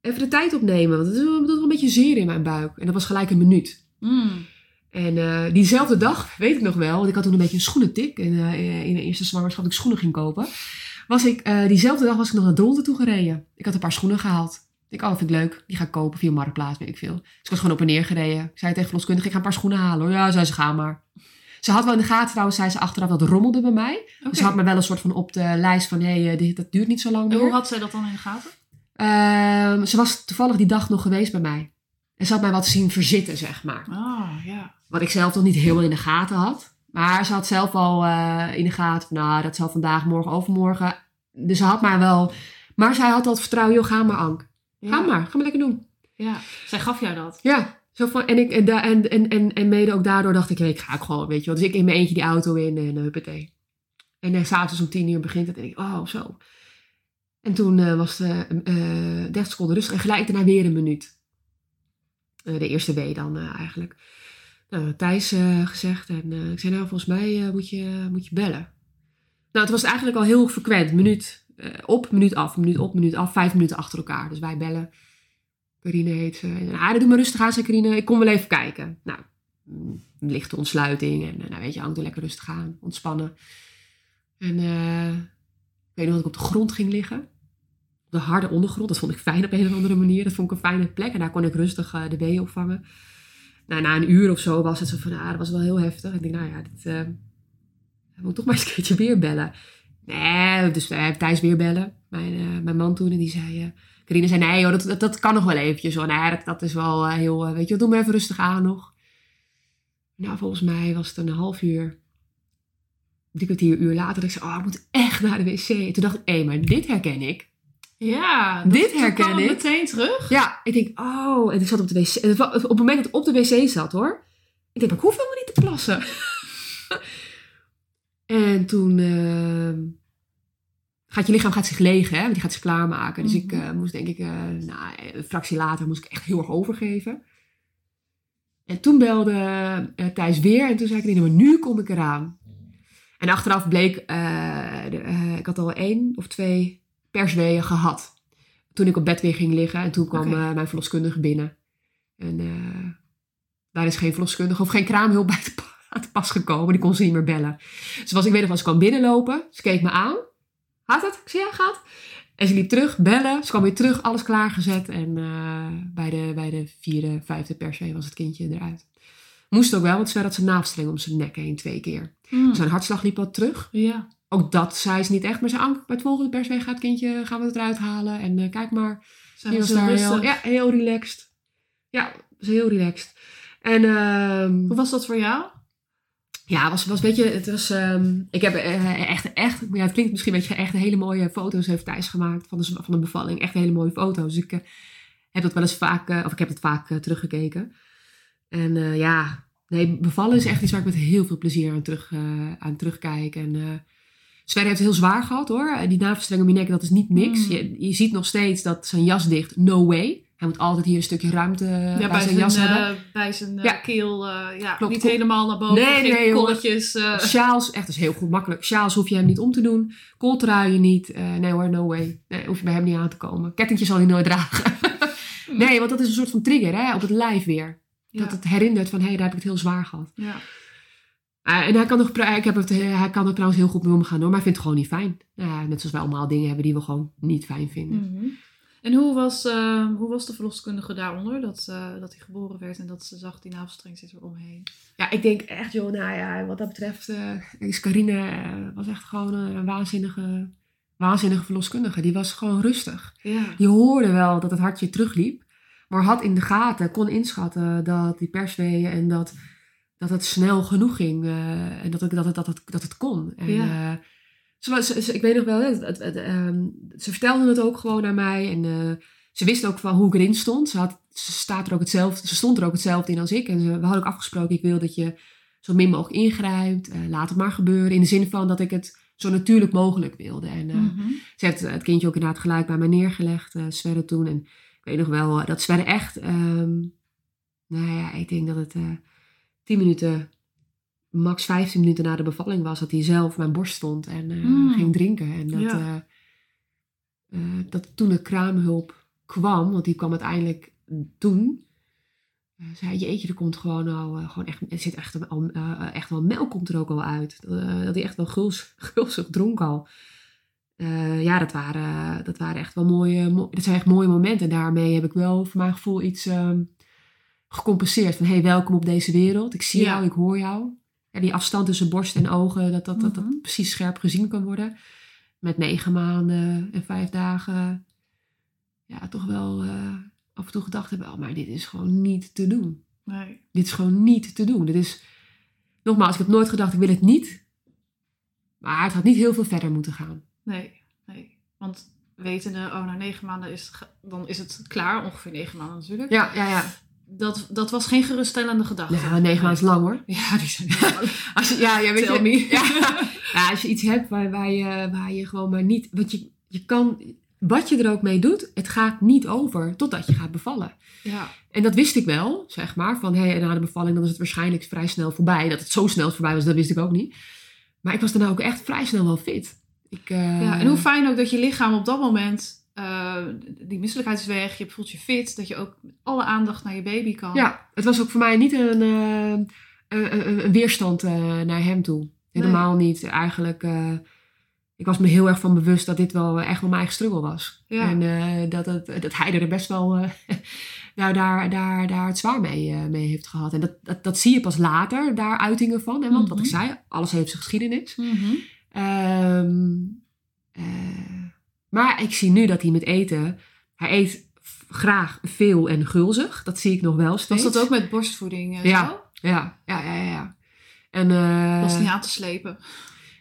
even de tijd opnemen, want het is wel een beetje zeer in mijn buik. En dat was gelijk een minuut. Mm. En eh, diezelfde dag, weet ik nog wel, want ik had toen een beetje een schoenentik. En eh, in de eerste zwangerschap dat ik schoenen ging kopen. Was ik, eh, diezelfde dag was ik nog naar Dronten toe gereden. Ik had een paar schoenen gehaald. Ik dacht, oh, vind ik leuk. Die ga ik kopen via Marktplaats, weet ik veel. Dus ik was gewoon op en neer gereden. Ik zei tegen verloskundige, ik ga een paar schoenen halen hoor. Ja, zei ze, ga maar. Ze had wel in de gaten trouwens, zei ze achteraf, dat rommelde bij mij. Dus ze had me wel een soort van op de lijst van, hé, hey, dit, dat duurt niet zo lang En meer. hoe had zij dat dan in de gaten? Ehm, ze was toevallig die dag nog geweest bij mij. En ze had mij wat zien verzitten, zeg maar. Ah, ja. Wat ik zelf nog niet helemaal in de gaten had. Maar ze had zelf al eh, in de gaten van, nou, dat zal vandaag, morgen, overmorgen. Dus ze had maar wel... Maar zij had al het vertrouwen, joh, ga maar, Ank. ja. Ga maar, ga maar lekker doen. Ja. Zij gaf jou dat. Ja. Zo van, en, ik, en, en, en, en, en mede ook daardoor dacht ik, ik ga ook gewoon, weet je wel. Dus ik in mijn eentje die auto in en uh, huppatee. En dan s'avonds om tien uur begint het en ik, oh, zo. En toen eh, was het eh 30 seconden rustig en gelijk daarna weer een minuut. De eerste W dan eigenlijk. Nou, Thijs eh, gezegd en eh, ik zei, nou, volgens mij moet, je, moet je bellen. Nou, het was eigenlijk al heel frequent. Minuut op, minuut af, minuut op, minuut af. Vijf minuten achter elkaar. Dus wij bellen. Carine heet ze. En, ah, doe maar rustig aan, zei Carine. Ik kom wel even kijken. Nou, mm, lichte ontsluiting. En nou, weet je, hangt er lekker rustig aan. Ontspannen. En ik weet nog dat ik op de grond ging liggen. De harde ondergrond. Dat vond ik fijn op een of andere manier. Dat vond ik een fijne plek. En daar kon ik rustig de wee opvangen. Nou, na een uur of zo was het zo van, ah, dat was wel heel heftig. Ik denk, nou ja, dit, eh, moet toch maar eens een keertje weer bellen. Nee, dus hebben Thijs weer bellen. Mijn, eh, mijn man toen. En die zei, Carine zei, nee dat, dat, kan nog wel eventjes. Hoor. Nee, dat, dat is wel heel, weet je doe maar even rustig aan nog. Nou, volgens mij was het een half uur. Drie kwartier uur later. Ik zei, oh, ik moet echt naar de wc. En toen dacht ik, hé, maar dit herken ik. Ja. Dit toen herken ik. meteen terug. Ja, ik denk, oh, en ik zat op de wc. Op het moment dat ik op de wc zat, hoor. Ik denk, ik hoef helemaal niet te plassen. en toen ehm, gaat je lichaam gaat zich legen, hè? Want die gaat zich klaarmaken. Dus ik Mhm. eh, moest denk ik, eh, nou, een fractie later moest ik echt heel erg overgeven. En toen belde uh, Thijs weer en toen zei ik, nee, maar nu kom ik eraan. En achteraf bleek, uh, de, uh, ik had al één of twee persweeën gehad. Toen ik op bed weer ging liggen en toen kwam Oké. mijn verloskundige binnen. En daar is geen verloskundige of geen kraamhulp bij te, pa- te pas gekomen. Die kon ze niet meer bellen. Dus was, ik weet nog wel, ze kwam binnenlopen. Ze keek me aan. Gaat het? Ik zei, ja, gaat. En ze liep terug, bellen. Ze kwam weer terug, alles klaargezet. En eh, bij, de, bij de vierde, vijfde perswee was het kindje eruit. Moest ook wel, want Sver had zijn naafstreng om zijn nek heen twee keer. Hmm. Zijn hartslag liep wat terug. Ja. Ook dat zei ze niet echt. Maar ze Ank, bij het volgende perswee gaat het kindje, gaan we het eruit halen. En eh, kijk maar, Zijn was daar heel, ja, heel relaxed. Ja, was heel relaxed. En ehm, Hoe was dat voor jou? ja, was, was weet je, het was, ehm, ik heb eh, echt, echt, ja, het klinkt misschien een beetje echt hele mooie foto's heeft Thijs gemaakt van de, van de bevalling. Echt hele mooie foto's. Dus ik eh, heb dat wel eens vaak, of ik heb het vaak teruggekeken. En ja, nee, bevallen is echt iets waar ik met heel veel plezier aan, terug, aan terugkijk. En eh Sverre heeft het heel zwaar gehad hoor. En die navelstreng om je nek, dat is niet niks. Mm. Je, je ziet nog steeds dat zijn jas dicht, no way. Hij moet altijd hier een stukje ruimte eh, bij, zijn, jas eh, hebben. bij zijn eh, Ja. keel, eh, ja, Klopt. niet helemaal naar boven. Nee, geen nee, kolletjes. eh. Sjaals, echt, dat is heel goed makkelijk. Sjaals hoef je hem niet om te doen. Kooltruien niet. Eh, nee hoor, no way. Nee, hoef je bij hem niet aan te komen. Kettingje zal hij nooit dragen. nee, want dat is een soort van trigger hè, op het lijf weer. Dat het herinnert van, hé, daar heb ik het heel zwaar gehad. ja. Eh, en hij kan, ook, ik heb het, hij kan er trouwens heel goed mee omgaan hoor, maar hij vindt het gewoon niet fijn. Net zoals wij allemaal dingen hebben die we gewoon niet fijn vinden. Mhm. En hoe was, eh, hoe was de verloskundige daaronder? Dat, eh, dat hij geboren werd en dat ze zag die navelstreng zit er omheen. Ja, ik denk echt, joh, nou ja, wat dat betreft eh, is Carine eh, was echt gewoon een waanzinnige, waanzinnige verloskundige. Die was gewoon rustig. Ja. Je hoorde wel dat het hartje terugliep, maar had in de gaten, kon inschatten dat die persweeën en dat, dat het snel genoeg ging eh, en dat het, dat, het, dat, het, dat het kon. En, Ja. eh, ze was, ze- ze- ik weet nog wel, het, het, het, ehm, ze vertelde het ook gewoon aan mij en eh, ze wist ook van hoe ik erin stond. Ze, had, ze, staat er ook hetzelfde, ze stond er ook hetzelfde in als ik. En ze, we hadden ook afgesproken, ik wil dat je zo min mogelijk ingrijpt, laat het maar gebeuren. In de zin van dat ik het zo natuurlijk mogelijk wilde. En, Mhm. ze heeft het kindje ook inderdaad gelijk bij mij neergelegd, Sverre toen. En ik weet nog wel dat Sverre echt, ehm, nou ja, ik denk dat het 10 minuten, max 15 minuten na de bevalling was, dat hij zelf mijn borst stond en eh, Mm. ging drinken. En dat, Ja. eh, eh, dat toen de kraamhulp kwam, want die kwam uiteindelijk toen, zei jeetje, er komt gewoon al, gewoon echt, er zit echt, al, echt wel melk komt er ook al uit. Dat hij echt wel guls, gulzig dronk al. Ja, dat waren, dat waren echt wel mooie, mo- dat zijn echt mooie momenten. En daarmee heb ik wel voor mijn gevoel iets ehm, gecompenseerd. Van, hey, welkom op deze wereld. Ik zie Ja. jou, ik hoor jou. En die afstand tussen borst en ogen, dat dat, dat, dat Mhm. precies scherp gezien kan worden. Met negen maanden en vijf dagen. Ja, toch wel eh, af en toe gedacht hebben, oh, maar dit is gewoon niet te doen. Nee. Dit is gewoon niet te doen. Dit is, nogmaals, ik heb nooit gedacht, ik wil het niet. Maar het had niet heel veel verder moeten gaan. Nee, nee. Want wetende, oh, na negen maanden is het, dan is het klaar. Ongeveer negen maanden natuurlijk. Ja, ja, ja. Dat, dat was geen geruststellende gedachte. Ja, negen maanden lang hoor. Ja, die zijn. Als je, ja, ja, weet Tell je, me. Ja, ja, als je iets hebt waar, waar, je, waar je gewoon maar niet... Want je, je kan, wat je er ook mee doet, het gaat niet over totdat je gaat bevallen. Ja. En dat wist ik wel, zeg maar. Van, hé, na de bevalling dan is het waarschijnlijk vrij snel voorbij. Dat het zo snel voorbij was, dat wist ik ook niet. Maar ik was daarna ook echt vrij snel wel fit. Ik, eh, ja. En hoe fijn ook dat je lichaam op dat moment, eh, die misselijkheid is weg, je voelt je fit, dat je ook met alle aandacht naar je baby kan. Ja, het was ook voor mij niet een, eh, een, weerstand eh, naar hem toe. Helemaal niet. Eigenlijk, ik was me heel erg van bewust dat dit wel echt wel mijn eigen struggle was. Ja. En dat, het, dat hij er best wel eh, daar, daar, daar, daar het zwaar mee, mee heeft gehad. En dat, dat, dat zie je pas later, daar uitingen van. Hè? Want wat ik Mhm. zei, alles heeft zijn geschiedenis. Eh, maar ik zie nu dat hij met eten, hij eet graag veel en gulzig. Dat zie ik nog wel steeds. Was dat ook met borstvoeding en Ja. zo? Ja, ja, ja, ja. ja. En, eh, Was niet aan te slepen?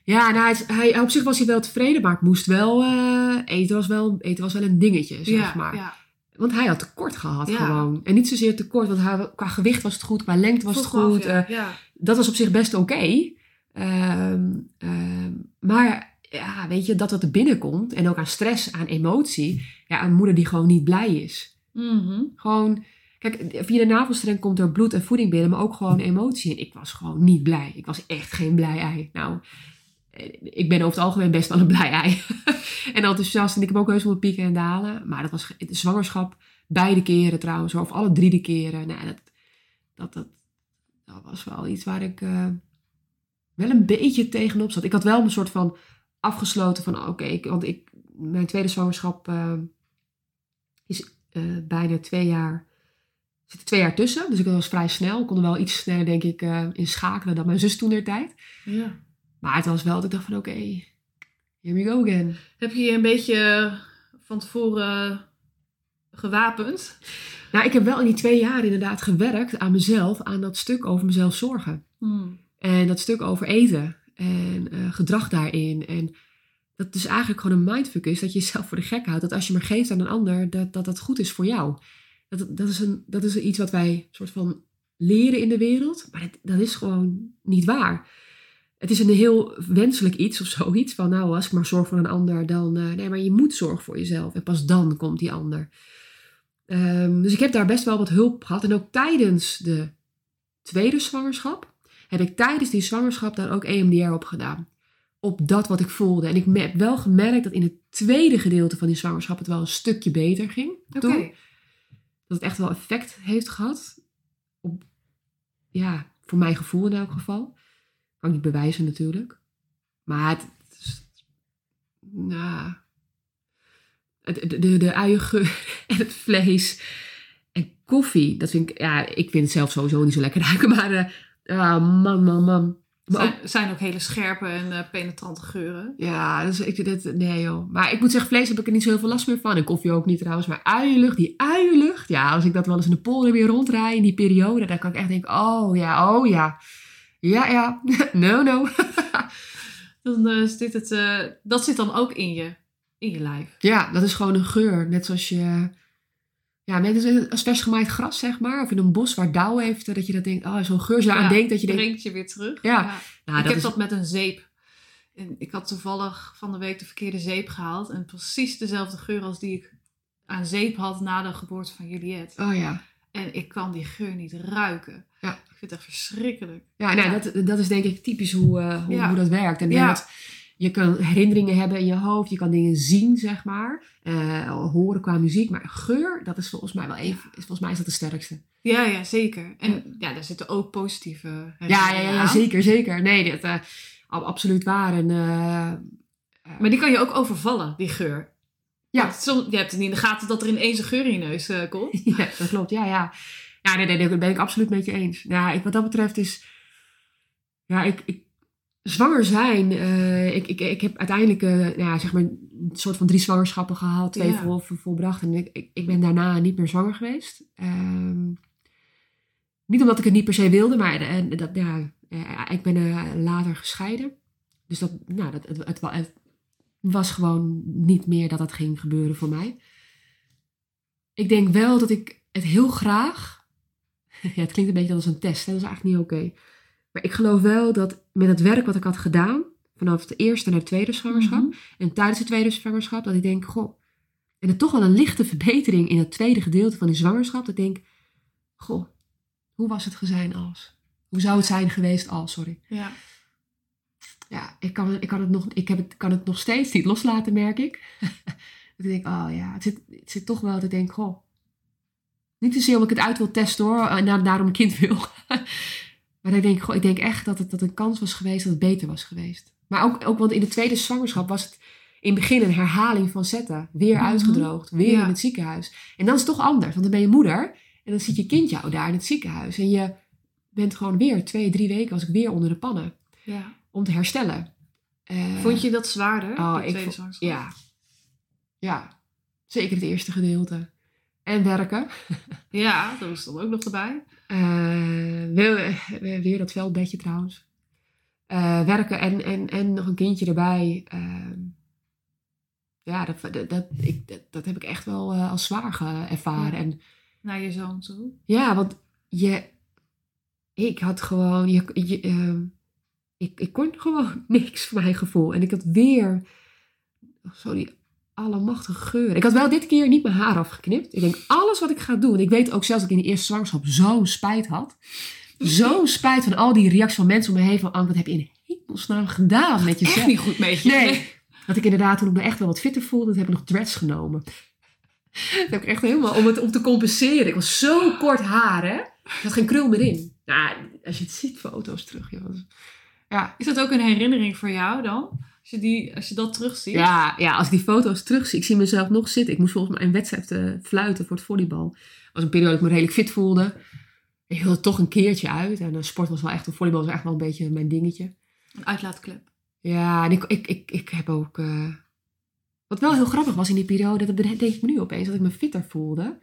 ja, nou, hij, hij, op zich was hij wel tevreden, maar het moest wel, eh, eten, was wel, eten was wel een dingetje, zeg ja, maar. ja. Want hij had tekort gehad Ja. gewoon. En niet zozeer tekort, want hij, qua gewicht was het goed, qua lengte was het af, goed. eh, dat was op zich best oké. Ehm, ehm, maar ja, weet je, dat wat er binnenkomt en ook aan stress, aan emotie. Ja, een moeder die gewoon niet blij is. Mhm. Gewoon, Kijk, via de navelstreng komt er bloed en voeding binnen, maar ook gewoon emotie. En ik was gewoon niet blij. Ik was echt geen blij ei. Nou, eh, ik ben over het algemeen best wel een blij ei. en enthousiast. En ik heb ook heus wel pieken en dalen. Maar dat was de zwangerschap, beide keren trouwens, of alle drie de keren. Nou, dat, dat, dat, dat was wel iets waar ik eh, wel een beetje tegenop zat. Ik had wel een soort van afgesloten van, oké, want ik, mijn tweede zwangerschap eh, is eh, bijna twee jaar, zit er twee jaar tussen. Dus ik was vrij snel. Ik kon er wel iets sneller, denk ik, eh in schakelen dan mijn zus toen der tijd. Ja. Maar het was wel dat ik dacht van, oké, here we go again. Heb je je een beetje van tevoren gewapend? Nou, ik heb wel in die twee jaar inderdaad gewerkt aan mezelf, aan dat stuk over mezelf zorgen. En dat stuk over eten en eh, gedrag daarin. En dat dus eigenlijk gewoon een mindfuck is dat je jezelf voor de gek houdt. Dat als je maar geeft aan een ander, dat dat, dat goed is voor jou. Dat, dat, is een, dat is iets wat wij soort van leren in de wereld. Maar dat, dat is gewoon niet waar. Het is een heel wenselijk iets of zoiets. Van nou, als ik maar zorg voor een ander, dan... eh, nee, maar je moet zorgen voor jezelf. En pas dan komt die ander. Ehm, dus ik heb daar best wel wat hulp gehad. En ook tijdens de tweede zwangerschap heb ik tijdens die zwangerschap daar ook EMDR op gedaan. Op dat wat ik voelde. En ik heb wel gemerkt dat in het tweede gedeelte van die zwangerschap het wel een stukje beter ging. Toen. Dat het echt wel effect heeft gehad. Op, ja, voor mijn gevoel in elk geval. Kan ik niet bewijzen natuurlijk. Maar het, het is- nou, de, de, de uiengeur en het vlees en koffie. Dat vind ik, ja, ik vind het zelf sowieso niet zo lekker ruiken. Maar eh, ah, man, man, man. Maar ook- zijn, ook hele scherpe en eh, penetrante geuren. ja, dus ik, dat, nee joh. Maar ik moet zeggen, vlees heb ik er niet zo heel veel last meer van. En koffie ook niet trouwens. Maar uienlucht, die uienlucht. Ja, als ik dat wel eens in de polder weer rondrijd in die periode. Dan kan ik echt denken, oh ja, oh ja. Ja, ja. No, no. Dan, eh, zit het, eh, dat zit dan ook in je, in je lijf. Ja, dat is gewoon een geur. Net zoals je... Ja, net als, als vers gemaaid gras, zeg maar. Of in een bos waar dauw heeft. Dat je dat denkt, oh, zo'n geur. Als aan Ja, denkt, dat je denkt... Brengt je weer terug. Ja. Nou, ik dat heb is, dat met een zeep. En ik had toevallig van de week de verkeerde zeep gehaald. En precies dezelfde geur als die ik aan zeep had na de geboorte van Juliette. Oh ja. En ik kan die geur niet ruiken. Ja. Ik vind het echt verschrikkelijk. Ja, nou, Ja. Dat, dat is denk ik typisch hoe, eh, hoe, dat werkt. En Ja. dat, je kan herinneringen hebben in je hoofd, je kan dingen zien, zeg maar. eh, horen qua muziek. Maar geur, dat is volgens mij wel even, volgens mij is dat de sterkste. Ja, ja, zeker. En ja, daar zitten ook positieve Ja, ja, herinneringen ja, ja, aan. zeker, zeker. Nee, dat, eh, ab- absoluut waar. En, eh, Maar die kan je ook overvallen, die geur. Ja. Je hebt het niet in de gaten dat er ineens een geur in je neus komt. ja, dat klopt. Ja, ja. Ja, nee, nee, nee, dat ben ik absoluut met je eens. Ja, ik, wat dat betreft is... Ja, ik... ik zwanger zijn... eh, ik, ik, ik heb uiteindelijk eh, nou ja, zeg maar een soort van drie zwangerschappen gehad. Twee Ja. vol, vol- volbracht. En ik, ik, ik ben daarna niet meer zwanger geweest. Ehm, niet omdat ik het niet per se wilde, maar eh, dat, ja, ik ben later gescheiden. Dus dat, nou, dat, het, het, wa- het was gewoon niet meer dat dat ging gebeuren voor mij. Ik denk wel dat ik het heel graag. Ja, het klinkt een beetje als een test, hè? dat is eigenlijk niet oké. Maar ik geloof wel dat met het werk wat ik had gedaan, vanaf de eerste naar de tweede zwangerschap, Mhm. en tijdens de tweede zwangerschap, dat ik denk, goh, en er toch wel een lichte verbetering in het tweede gedeelte van die zwangerschap, dat ik denk, goh, hoe was het gezijn als? Hoe zou het zijn geweest als, sorry. Ja. Ja, ik kan, ik kan, het, nog, ik heb het, kan het nog steeds niet loslaten, merk ik. dat ik denk, oh ja, het zit, het zit toch wel dat ik denk, goh. Niet zozeer omdat ik het uit wil testen hoor, en daar- daarom een kind wil. Maar ik denk, goh, ik denk echt dat het dat een kans was geweest dat het beter was geweest. Maar ook, ook want in de tweede zwangerschap was het in het begin een herhaling van zetten. Weer Mhm. uitgedroogd, weer Ja. in het ziekenhuis. En dan is het toch anders, want dan ben je moeder en dan zit je kind jou daar in het ziekenhuis. En je bent gewoon weer twee, drie weken was ik weer onder de pannen ja. om te herstellen. Eh, Vond je dat zwaarder? Oh, ik tweede vond- zwangerschap? Ja. Ja. Zeker het eerste gedeelte. En werken. Ja, dat was dan ook nog erbij. Eh, weer, weer dat veldbedje trouwens. Eh, werken en, en, en nog een kindje erbij. Eh, ja, dat, dat, dat, ik, dat, dat heb ik echt wel eh, als zwaar ervaren. Ja. En Naar je zoon toe. Ja, want je, ik had gewoon, je, je, ehm, ik, ik kon gewoon niks voor mijn gevoel. En ik had weer zo die allemachtige geuren. Ik had wel dit keer niet mijn haar afgeknipt. Ik denk, alles wat ik ga doen. Ik weet ook zelfs dat ik in de eerste zwangerschap zo'n spijt had. Zo'n spijt van al die reacties van mensen om me heen. Van, Anke, wat heb je in hemelsnaam gedaan met jezelf? Echt niet goed met je. Nee. Dat ik inderdaad, toen ik me echt wel wat fitter voelde, dat heb ik nog dreads genomen. Dat heb ik echt helemaal, om het om te compenseren. Ik was zo kort haar, hè. Had geen krul meer in. Nou, als je het ziet, foto's terug, joh. Ja, Is dat ook een herinnering voor jou dan? Als je, die, als je dat terugziet? Ja, ja, als ik die foto's terugzie, ik zie mezelf nog zitten. Ik moest volgens mij een wedstrijd eh, fluiten voor het volleybal. Dat was een periode dat ik me redelijk fit voelde. Ik wilde toch een keertje uit. En uh, sport was wel echt, volleybal was echt wel een beetje mijn dingetje. Een uitlaatklep. Ja, en ik, ik, ik, ik heb ook... eh, wat wel heel grappig was in die periode, dat denk ik me nu opeens, dat ik me fitter voelde.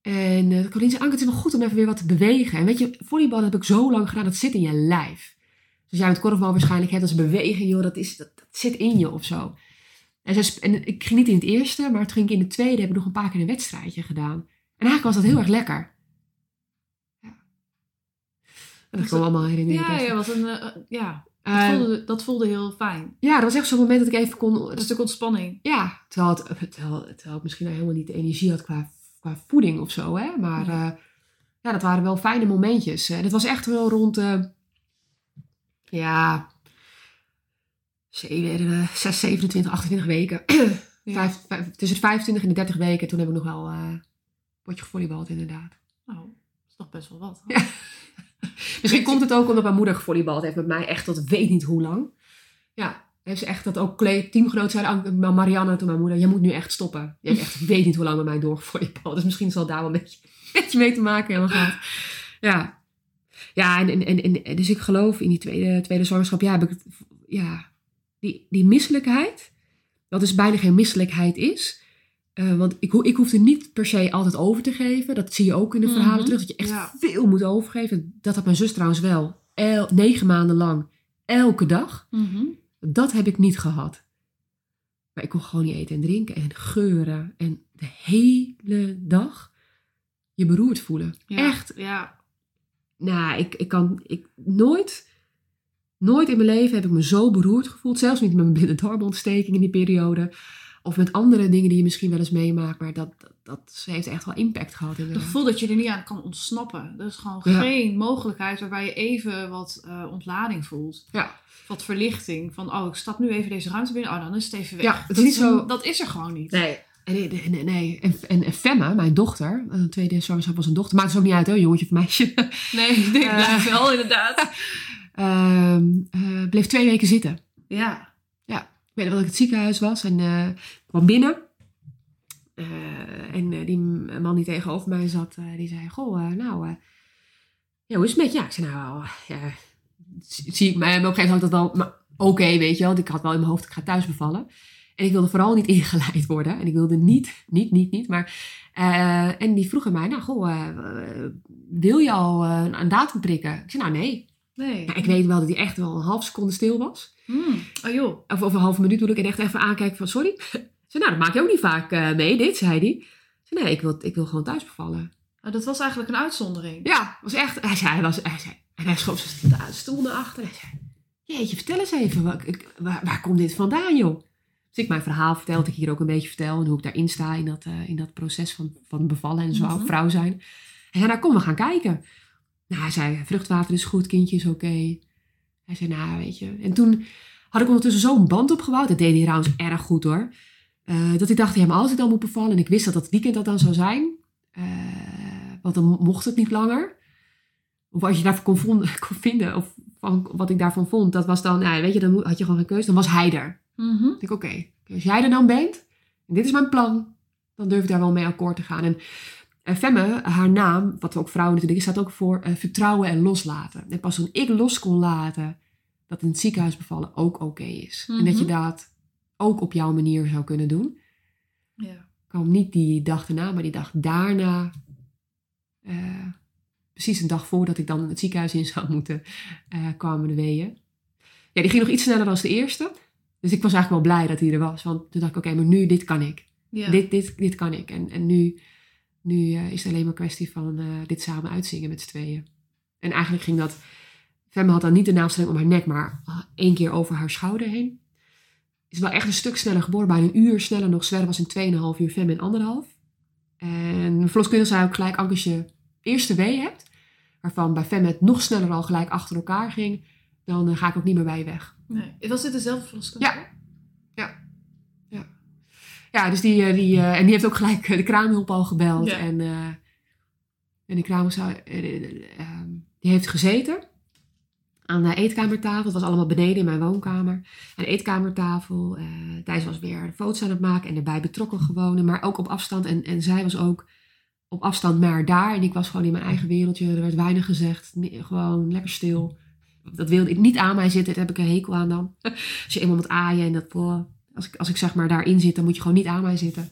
En uh, Colleen zei, Anke, het is wel goed om even weer wat te bewegen. En weet je, volleybal heb ik zo lang gedaan, dat zit in je lijf. Dus jij met korfbal waarschijnlijk hebt als beweging, joh, dat, is, dat, dat zit in je of zo. En, sp- en ik ging niet in het eerste, maar toen ging ik in het tweede, heb ik nog een paar keer een wedstrijdje gedaan. En eigenlijk was dat heel erg lekker. Ja. En dat Dus kwam allemaal herinneren. Ja, ja, wat een, eh, ja. Dat, Eh, voelde, dat voelde heel fijn. ja, dat was echt zo'n moment dat ik even kon... Een stuk ontspanning. Ja, terwijl het, terwijl, terwijl ik misschien helemaal niet de energie had qua, qua voeding of zo, hè. Maar Ja. ja. ja, dat waren wel fijne momentjes. En het was echt wel rond, eh, ja, zeven, eh, 6, 27, 28 weken. Ja. Vijf, vijf- tussen de 25 en de 30 weken. Toen hebben we nog wel eh potje gevolleybald, inderdaad. Nou, dat is toch best wel wat. Ja. Misschien komt het ook omdat mijn moeder gevolleybald heeft met mij echt tot weet niet hoe lang. Ja, heeft ze echt dat ook teamgenoot zei, Marianne toen mijn moeder, jij moet nu echt stoppen. Je hebt echt weet niet hoe lang met mij doorgevolleybald. Dus misschien zal daar wel een beetje, een beetje mee te maken hebben gehad. Ja, ja en, en, en, dus ik geloof in die tweede, tweede zwangerschap, ja, heb ik het, ja, die, die misselijkheid, wat dus bijna geen misselijkheid is. Eh, want ik, ik hoefde niet per se altijd over te geven. Dat zie je ook in de verhalen Mhm. terug. Dat je echt Ja. veel moet overgeven. Dat had mijn zus trouwens wel. El, negen maanden lang. Elke dag. Mhm. Dat heb ik niet gehad. Maar ik kon gewoon niet eten en drinken. En geuren. En de hele dag je beroerd voelen. Ja. Echt. Ja. Nou, ik, ik kan... Ik, nooit... Nooit in mijn leven heb ik me zo beroerd gevoeld. Zelfs niet met mijn blinde darmontsteking in die periode. Of met andere dingen die je misschien wel eens meemaakt. Maar dat, dat, dat heeft echt wel impact gehad. Het gevoel dat je er niet aan kan ontsnappen. Er is gewoon Ja. geen mogelijkheid waarbij je even wat eh, ontlading voelt. Ja. Wat verlichting. Van, oh, ik stap nu even deze ruimte binnen. Oh, dan is het even weg. Ja, het is dat, niet zo- dat is er gewoon niet. Nee. En, nee, nee. En, en, en Femme, mijn dochter, een tweede zwangerschap was een dochter, maakt het ook niet uit, hoor, jongetje of meisje, Nee, ik denk Eh. wel inderdaad. Eh, bleef twee weken zitten. Ja. Ik weet nog dat ik het ziekenhuis was en eh, kwam binnen. Eh, en eh, die man die tegenover mij zat, eh, die zei, goh, eh, nou, eh, ja, hoe is het met je? Ja, ik zei, nou, ja, zie ik mij, op een gegeven moment had dat wel, maar oké, weet je wel, want ik had wel in mijn hoofd, ik ga thuis bevallen. En ik wilde vooral niet ingeleid worden. En ik wilde niet, niet, niet, niet. Maar, eh, en die vroeg aan mij, nou, goh, eh, wil je al eh, een datum prikken? Ik zei, nou, nee. Nee. Ja, ik weet wel dat hij echt wel een half seconde stil was. Hmm. Oh joh. Of, of een halve minuut bedoel ik. En echt even aankijken van, sorry. Zei, nou, dat maak je ook niet vaak mee, dit, zei hij. Ik zei, nee, ik wil, ik wil gewoon thuis bevallen. Nou, dat was eigenlijk een uitzondering. Ja, was echt, hij zei, hij was, hij zei, en hij schoof zijn stoel naar achter. Hij zei, jeetje, vertel eens even, waar, waar komt dit vandaan, joh? Dus ik mijn verhaal vertel, dat ik hier ook een beetje vertel. En hoe ik daarin sta in dat, eh, in dat proces van, van bevallen en zo, Mhm. vrouw zijn. Hij zei, nou, kom, we gaan kijken. Nou, hij zei, vruchtwater is goed, kindje is oké. Hij zei, nou, weet je. En toen had ik ondertussen zo'n band opgebouwd. Dat deed hij trouwens erg goed, hoor. Eh, dat ik dacht, ja, maar als ik dan moet bevallen... en ik wist dat dat weekend dat dan zou zijn... eh, want dan mocht het niet langer. Of als je daarvan kon, kon vinden... of van wat ik daarvan vond... dat was dan, nou, weet je, dan had je gewoon geen keuze. Dan was hij er. Ik denk, oké, als jij er dan bent, en dit is mijn plan, dan durf ik daar wel mee akkoord te gaan. En Femme, haar naam, wat ook vrouwen natuurlijk, is, staat ook voor eh, vertrouwen en loslaten. En pas toen ik los kon laten, dat in het ziekenhuis bevallen ook oké is. En dat je Mhm. dat ook op jouw manier zou kunnen doen. Ja. kwam niet die dag erna, maar die dag daarna. eh, precies een dag voordat ik dan het ziekenhuis in zou moeten, eh, kwamen de weeën. Ja, die ging nog iets sneller dan de eerste. Dus ik was eigenlijk wel blij dat hij er was. Want toen dacht ik, oké, maar nu, dit kan ik. Ja. Dit, dit, dit kan ik. En, en nu, nu eh, is het alleen maar kwestie van eh, dit samen uitzingen met z'n tweeën. En eigenlijk ging dat... Femme had dan niet de naamstelling om haar nek, maar ah, één keer over haar schouder heen. is wel echt een stuk sneller geboren. Bijna een uur sneller nog. Sverre was in 2,5 uur, Fem in anderhalf. En verloskundige zei ook gelijk, als je eerste W hebt, waarvan bij Fem het nog sneller al gelijk achter elkaar ging, dan eh, ga ik ook niet meer bij je weg. Nee. Was dit dezelfde verloskundige? Ja. Ja, dus die, eh, die eh, en die heeft ook gelijk eh, de kraamhulp al gebeld. Ja. En, eh, en de eh, eh, eh, ehm, die heeft gezeten aan de eetkamertafel. Het was allemaal beneden in mijn woonkamer. Aan de eetkamertafel. Thijs was weer foto's aan het maken en erbij betrokken gewoon. Maar ook op afstand. En, en zij was ook op afstand maar daar. En ik was gewoon in mijn eigen wereldje. Er werd weinig gezegd. Gewoon lekker stil. Dat wilde ik niet aan mij zitten. Daar heb ik een hekel aan dan. Als je eenmaal moet aaien en dat... als ik, als ik zeg maar daarin zit, dan moet je gewoon niet aan mij zitten.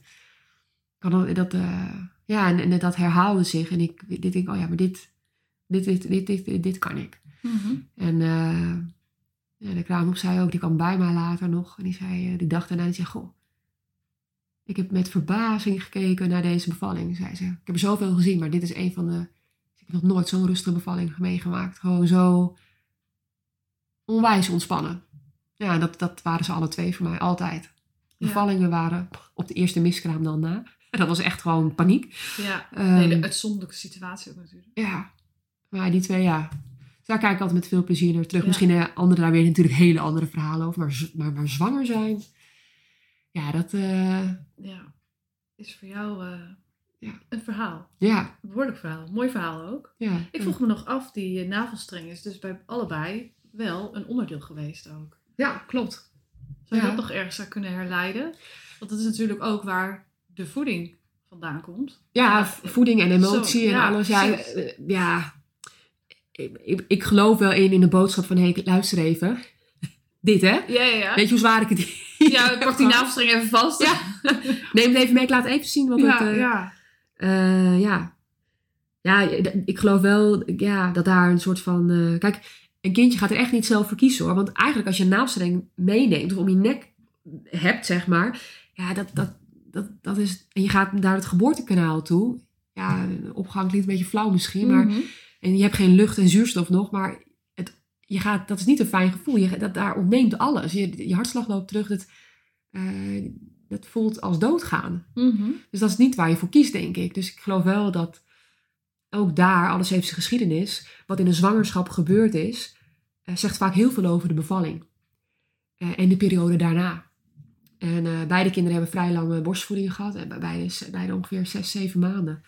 Kan dat, dat, eh, ja, en, en dat herhaalde zich. En ik dit denk, oh ja, maar dit, dit, dit, dit, dit, dit, kan ik. Mhm. En eh, ja, de kraamhulp zei ook, die kwam bij mij later nog. En die zei, eh, die dacht daarna, die zei, goh, ik heb met verbazing gekeken naar deze bevalling, zei ze. Ik heb er zoveel gezien, maar dit is een van de... Ik heb nog nooit zo'n rustige bevalling meegemaakt. Gewoon zo onwijs ontspannen. Ja, dat, dat waren ze alle twee voor mij, altijd. Ja. Bevallingen waren op de eerste miskraam dan na. Dat was echt gewoon paniek. Ja. Ehm, nee, de uitzonderlijke situatie ook natuurlijk. ja, maar die twee, ja. Daar kijk ik altijd met veel plezier naar terug. Ja. Misschien eh, anderen daar weer natuurlijk hele andere verhalen over. Maar, maar, maar zwanger zijn, ja, dat, eh, Ja. Is voor jou eh, Ja. een verhaal. ja, Een behoorlijk verhaal. Mooi verhaal ook. ja. Ik vroeg me nog af, die navelstreng is dus bij allebei wel een onderdeel geweest ook. Ja, klopt. Zou je Ja. dat nog ergens aan kunnen herleiden? Want dat is natuurlijk ook waar de voeding vandaan komt. Ja, Ja, voeding en emotie zo, en ja, alles. Ja, eh, ja. Ik, ik, geloof wel in, in de boodschap van, hey, luister even. Dit, hè? Ja, ja, ja. Weet je hoe zwaar ik het Ja, ik pak die navelstreng even vast. Ja. Neem het even mee, ik laat even zien wat ja, het... eh, ja. Eh, ja. Ja, ik geloof wel ja, dat daar een soort van... kijk, een kindje gaat er echt niet zelf voor kiezen hoor. Want eigenlijk als je een navelstreng meeneemt of om je nek hebt, zeg maar... Ja, dat, dat, dat, dat is... En je gaat naar het geboortekanaal toe. Ja, opgang klinkt een beetje flauw misschien, maar... Mhm. En je hebt geen lucht en zuurstof nog, maar het, je gaat, dat is niet een fijn gevoel. Je, dat, daar ontneemt alles. Je, je hartslag loopt terug. Dat, eh, dat voelt als doodgaan. Mhm. Dus dat is niet waar je voor kiest, denk ik. Dus ik geloof wel dat ook daar, alles heeft zijn geschiedenis. Wat in een zwangerschap gebeurd is, zegt vaak heel veel over de bevalling. Eh, en de periode daarna. En eh, beide kinderen hebben vrij lange borstvoeding gehad. En bij beide, beide ongeveer zes, zeven maanden.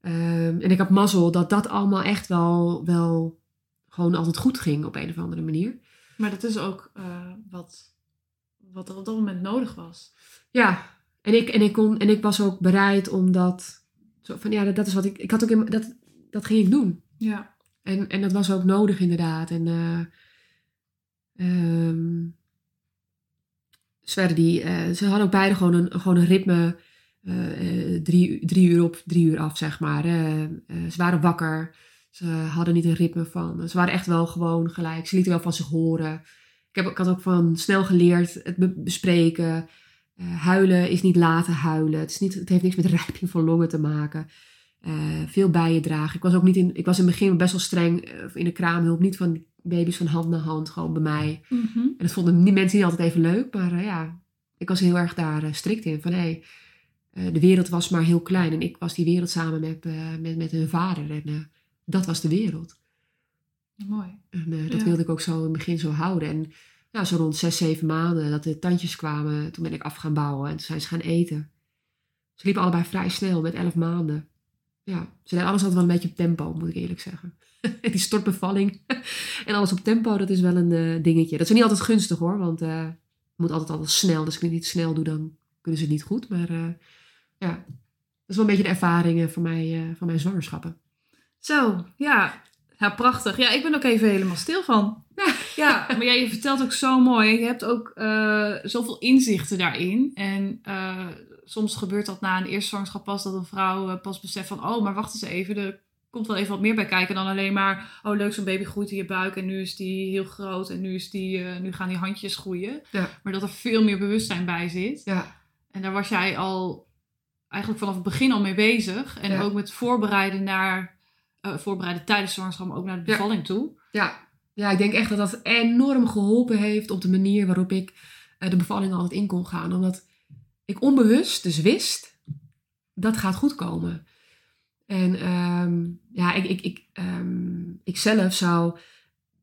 Ehm, en ik had mazzel dat dat allemaal echt wel, wel gewoon altijd goed ging op een of andere manier. Maar dat is ook eh, wat, wat er op dat moment nodig was. Ja, en ik, en ik, kon, en ik was ook bereid om dat... Zo van, ja, dat, dat is wat ik... Ik had ook in, dat, dat ging ik doen. Ja. En, en dat was ook nodig inderdaad. En die, eh, ze hadden ook beide gewoon een, gewoon een ritme. eh, drie, drie uur op, drie uur af, zeg maar. Ze waren wakker. Ze hadden niet een ritme van. Ze waren echt wel gewoon gelijk. Ze lieten wel van zich horen. Ik, heb, ik had ook van snel geleerd het be- bespreken. Huilen is niet laten huilen. Het, is niet, het heeft niks met rijping van longen te maken. Eh, veel bij je dragen. Ik was ook niet in. Ik was in het begin best wel streng eh, in de kraamhulp. Niet van baby's van hand naar hand, gewoon bij mij. Mhm. En dat vonden die mensen niet altijd even leuk. Maar eh, ja, ik was heel erg daar strikt in. Van hé, eh, de wereld was maar heel klein. En ik was die wereld samen met, met, met hun vader. En dat was de wereld. Mooi. En dat Ja. wilde ik ook zo in het begin zo houden. En ja, zo rond zes, zeven maanden dat de tandjes kwamen. Toen ben ik af gaan bouwen. En toen zijn ze gaan eten. Ze liepen allebei vrij snel met elf maanden. Ja, ze deden alles altijd wel een beetje op tempo, moet ik eerlijk zeggen. Die stortbevalling en alles op tempo, dat is wel een eh, dingetje. Dat is niet altijd gunstig hoor, want eh het moet altijd altijd snel. Dus als ik het niet snel doe, dan kunnen ze het niet goed. Maar eh, ja, dat is wel een beetje de ervaringen van, mij, van mijn zwangerschappen. Zo, ja. Ja, prachtig. Ja, ik ben ook even helemaal stil van. Ja. Ja, maar jij je vertelt ook zo mooi. Je hebt ook zoveel inzichten daarin. En soms gebeurt dat na een eerste zwangerschap pas dat een vrouw eh, pas beseft van... Oh, maar wacht eens even, er komt wel even wat meer bij kijken dan alleen maar... Oh, leuk, zo'n baby groeit in je buik en nu is die heel groot en nu, is die, eh, nu gaan die handjes groeien. Ja. Maar dat er veel meer bewustzijn bij zit. Ja, En daar was jij al eigenlijk vanaf het begin al mee bezig. En Ja. ook met voorbereiden naar, eh, voorbereiden tijdens zwangerschap, maar ook naar de bevalling toe. Ja. ja, ik denk echt dat dat enorm geholpen heeft op de manier waarop ik de bevalling altijd in kon gaan. Omdat ik onbewust dus wist, dat gaat goed komen. En ehm, ja, ik, ik, ik, ehm, ik zelf zou,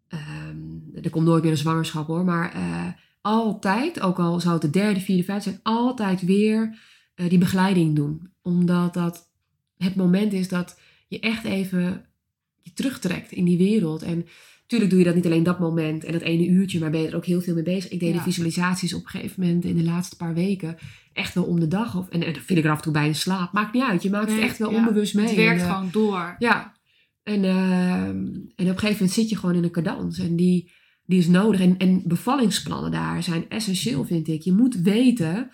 ehm, er komt nooit meer een zwangerschap hoor, maar eh, altijd, ook al zou het de derde, vierde, vijfde zijn, altijd weer eh, die begeleiding doen. Omdat dat het moment is dat je echt even je terugtrekt in die wereld. En natuurlijk doe je dat niet alleen dat moment en dat ene uurtje, maar ben je er ook heel veel mee bezig. Ik deed Ja. die visualisaties op een gegeven moment in de laatste paar weken echt wel om de dag. Of, en, en dat vind ik er af en toe bij in slaap. Maakt niet uit, je maakt het Nee, echt wel ja. onbewust mee. Het werkt En, eh, gewoon door. ja, en, ehm, en op een gegeven moment zit je gewoon in een cadans. En die, die is nodig. En, en bevallingsplannen daar zijn essentieel, vind ik. Je moet weten,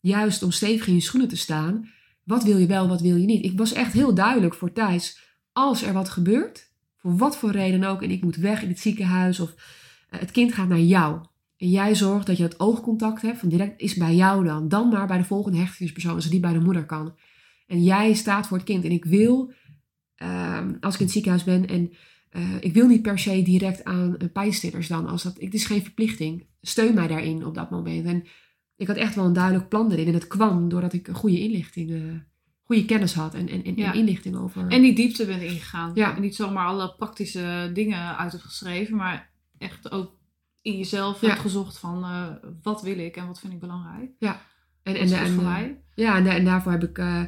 juist om stevig in je schoenen te staan, wat wil je wel, wat wil je niet. Ik was echt heel duidelijk voor Thijs, als er wat gebeurt, wat voor reden ook, en ik moet weg in het ziekenhuis of eh, het kind gaat naar jou. En jij zorgt dat je het oogcontact hebt, van direct is bij jou dan. Dan maar bij de volgende hechtingspersoon, als die bij de moeder kan. En jij staat voor het kind. En ik wil Ehm, als ik in het ziekenhuis ben en eh, ik wil niet per se direct aan uh, pijnstillers dan. Als dat, het is geen verplichting. Steun mij daarin op dat moment. En ik had echt wel een duidelijk plan erin. En het kwam doordat ik goede inlichting, eh, goede kennis had en, en, en, Ja. en inlichting over. En die diepte bent ingegaan. Ja. En niet zomaar alle praktische dingen uit hebt geschreven, maar echt ook in jezelf Ja. hebt gezocht van eh, wat wil ik en wat vind ik belangrijk. en, En, en, voor mij. Ja, en, da- en daarvoor heb ik eh,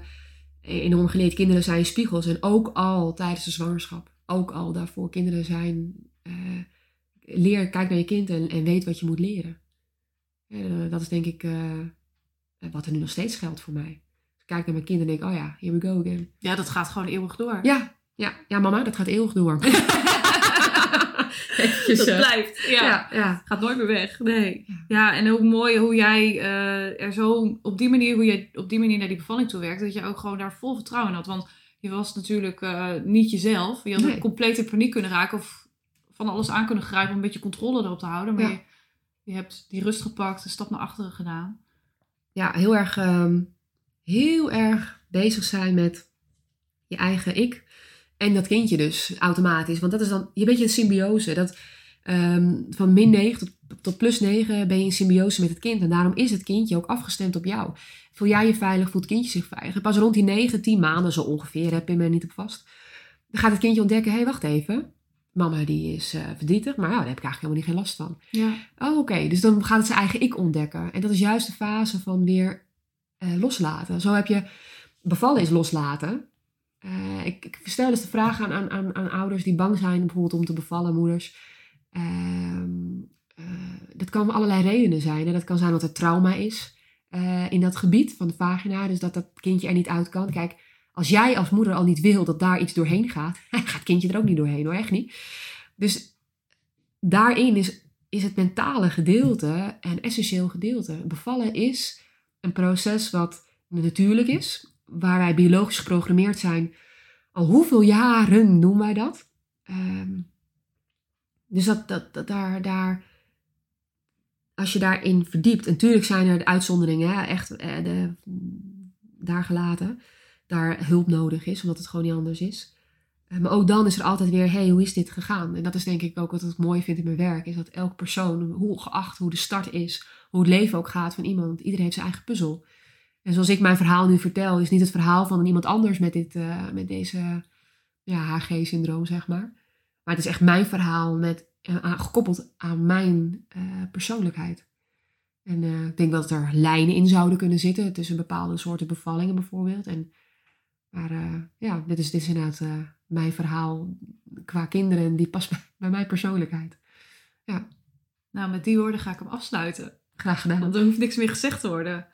enorm geleerd. Kinderen zijn spiegels. En ook al tijdens de zwangerschap. Ook al daarvoor. Kinderen zijn... leer, kijk naar je kind en, en weet wat je moet leren. Dat is denk ik wat er nu nog steeds geldt voor mij. Kijk naar mijn kind en denk, oh ja, here we go again. Ja, dat gaat gewoon eeuwig door. Ja, ja, ja mama, dat gaat eeuwig door. Eventjes, dat blijft. Ja. ja, ja. Gaat nooit meer weg. Nee. Ja. En ook mooi hoe jij eh, er zo op die manier, hoe je op die manier naar die bevalling toe werkt, dat je ook gewoon daar vol vertrouwen in had. Want je was natuurlijk eh, niet jezelf. Je had Nee. compleet in paniek kunnen raken of van alles aan kunnen grijpen om een beetje controle erop te houden. Maar Ja. je, je hebt die rust gepakt, een stap naar achteren gedaan. ja, heel erg, ehm, heel erg bezig zijn met je eigen ik. En dat kindje dus automatisch. Want dat is dan, je bent je een symbiose. Dat, ehm, van min 9 tot, tot plus 9 ben je in symbiose met het kind. En daarom is het kindje ook afgestemd op jou. Voel jij je veilig, voelt het kindje zich veilig. En pas rond die 9, 10 maanden zo ongeveer, heb je me niet op vast. Dan gaat het kindje ontdekken, hé, hey, wacht even. Mama die is eh, verdrietig, maar ja, daar heb ik eigenlijk helemaal niet geen last van. Ja. Oh, oké. Dus dan gaat het zijn eigen ik ontdekken. En dat is juist de fase van weer eh, loslaten. Zo heb je bevallen is loslaten. Eh, ik, ik stel dus de vraag aan, aan, aan, aan ouders die bang zijn bijvoorbeeld om te bevallen, moeders. Ehm, eh, dat kan allerlei redenen zijn. Dat kan zijn dat er trauma is in dat gebied van de vagina. Dus dat dat kindje er niet uit kan. Kijk, als jij als moeder al niet wil dat daar iets doorheen gaat, gaat het kindje er ook niet doorheen hoor, echt niet. Dus daarin is, is het mentale gedeelte een essentieel gedeelte. Bevallen is een proces wat natuurlijk is, waar wij biologisch geprogrammeerd zijn. Al hoeveel jaren doen wij dat? Ehm, dus dat, dat, dat daar, daar, als je daarin verdiept, natuurlijk zijn er de uitzonderingen, echt eh, de, daar gelaten, daar hulp nodig is, omdat het gewoon niet anders is. Eh, Maar ook dan is er altijd weer, hey, hoe is dit gegaan? En dat is denk ik ook wat ik mooi vind in mijn werk, is dat elke persoon, hoe geacht, hoe de start is, hoe het leven ook gaat van iemand, iedereen heeft zijn eigen puzzel. En zoals ik mijn verhaal nu vertel, is niet het verhaal van iemand anders met, dit, eh, met deze ja, HG-syndroom, zeg maar. Maar het is echt mijn verhaal met, eh, gekoppeld aan mijn eh, persoonlijkheid. En ik denk dat er lijnen in zouden kunnen zitten tussen bepaalde soorten bevallingen bijvoorbeeld. En, maar ja, dit is, inderdaad mijn verhaal qua kinderen en die past bij, bij mijn persoonlijkheid. Nou, met die woorden ga ik hem afsluiten. Graag gedaan. Want er hoeft niks meer gezegd te worden.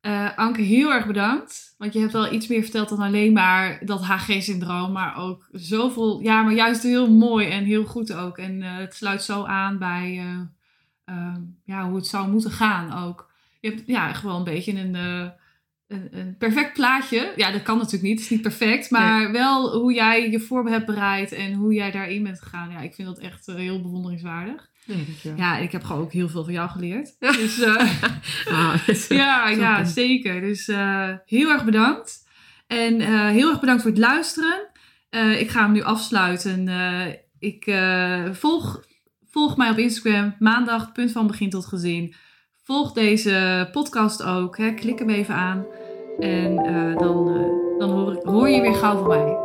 Eh, Anke, heel erg bedankt. Want je hebt al iets meer verteld dan alleen maar dat HG-syndroom. Maar ook zoveel, ja, maar juist heel mooi en heel goed ook. En eh, het sluit zo aan bij eh, eh, ja, hoe het zou moeten gaan ook. Je hebt ja, gewoon een beetje een, een, een perfect plaatje. Ja, dat kan natuurlijk niet. Het is niet perfect. Maar wel hoe jij je voor hebt bereid en hoe jij daarin bent gegaan. Ja, ik vind dat echt heel bewonderingswaardig. Dankjewel. Ja, ik heb gewoon ook heel veel van jou geleerd. Ja. Dus eh, Ah, is- ja, ja, zeker. Dus eh, heel erg bedankt. En eh, heel erg bedankt voor het luisteren. Ik ga hem nu afsluiten. Ik volg, volg mij op Instagram. Maandag, punt van begin tot gezin. volg deze podcast ook. Hè. Klik hem even aan. En dan, dan hoor, hoor je weer gauw van mij.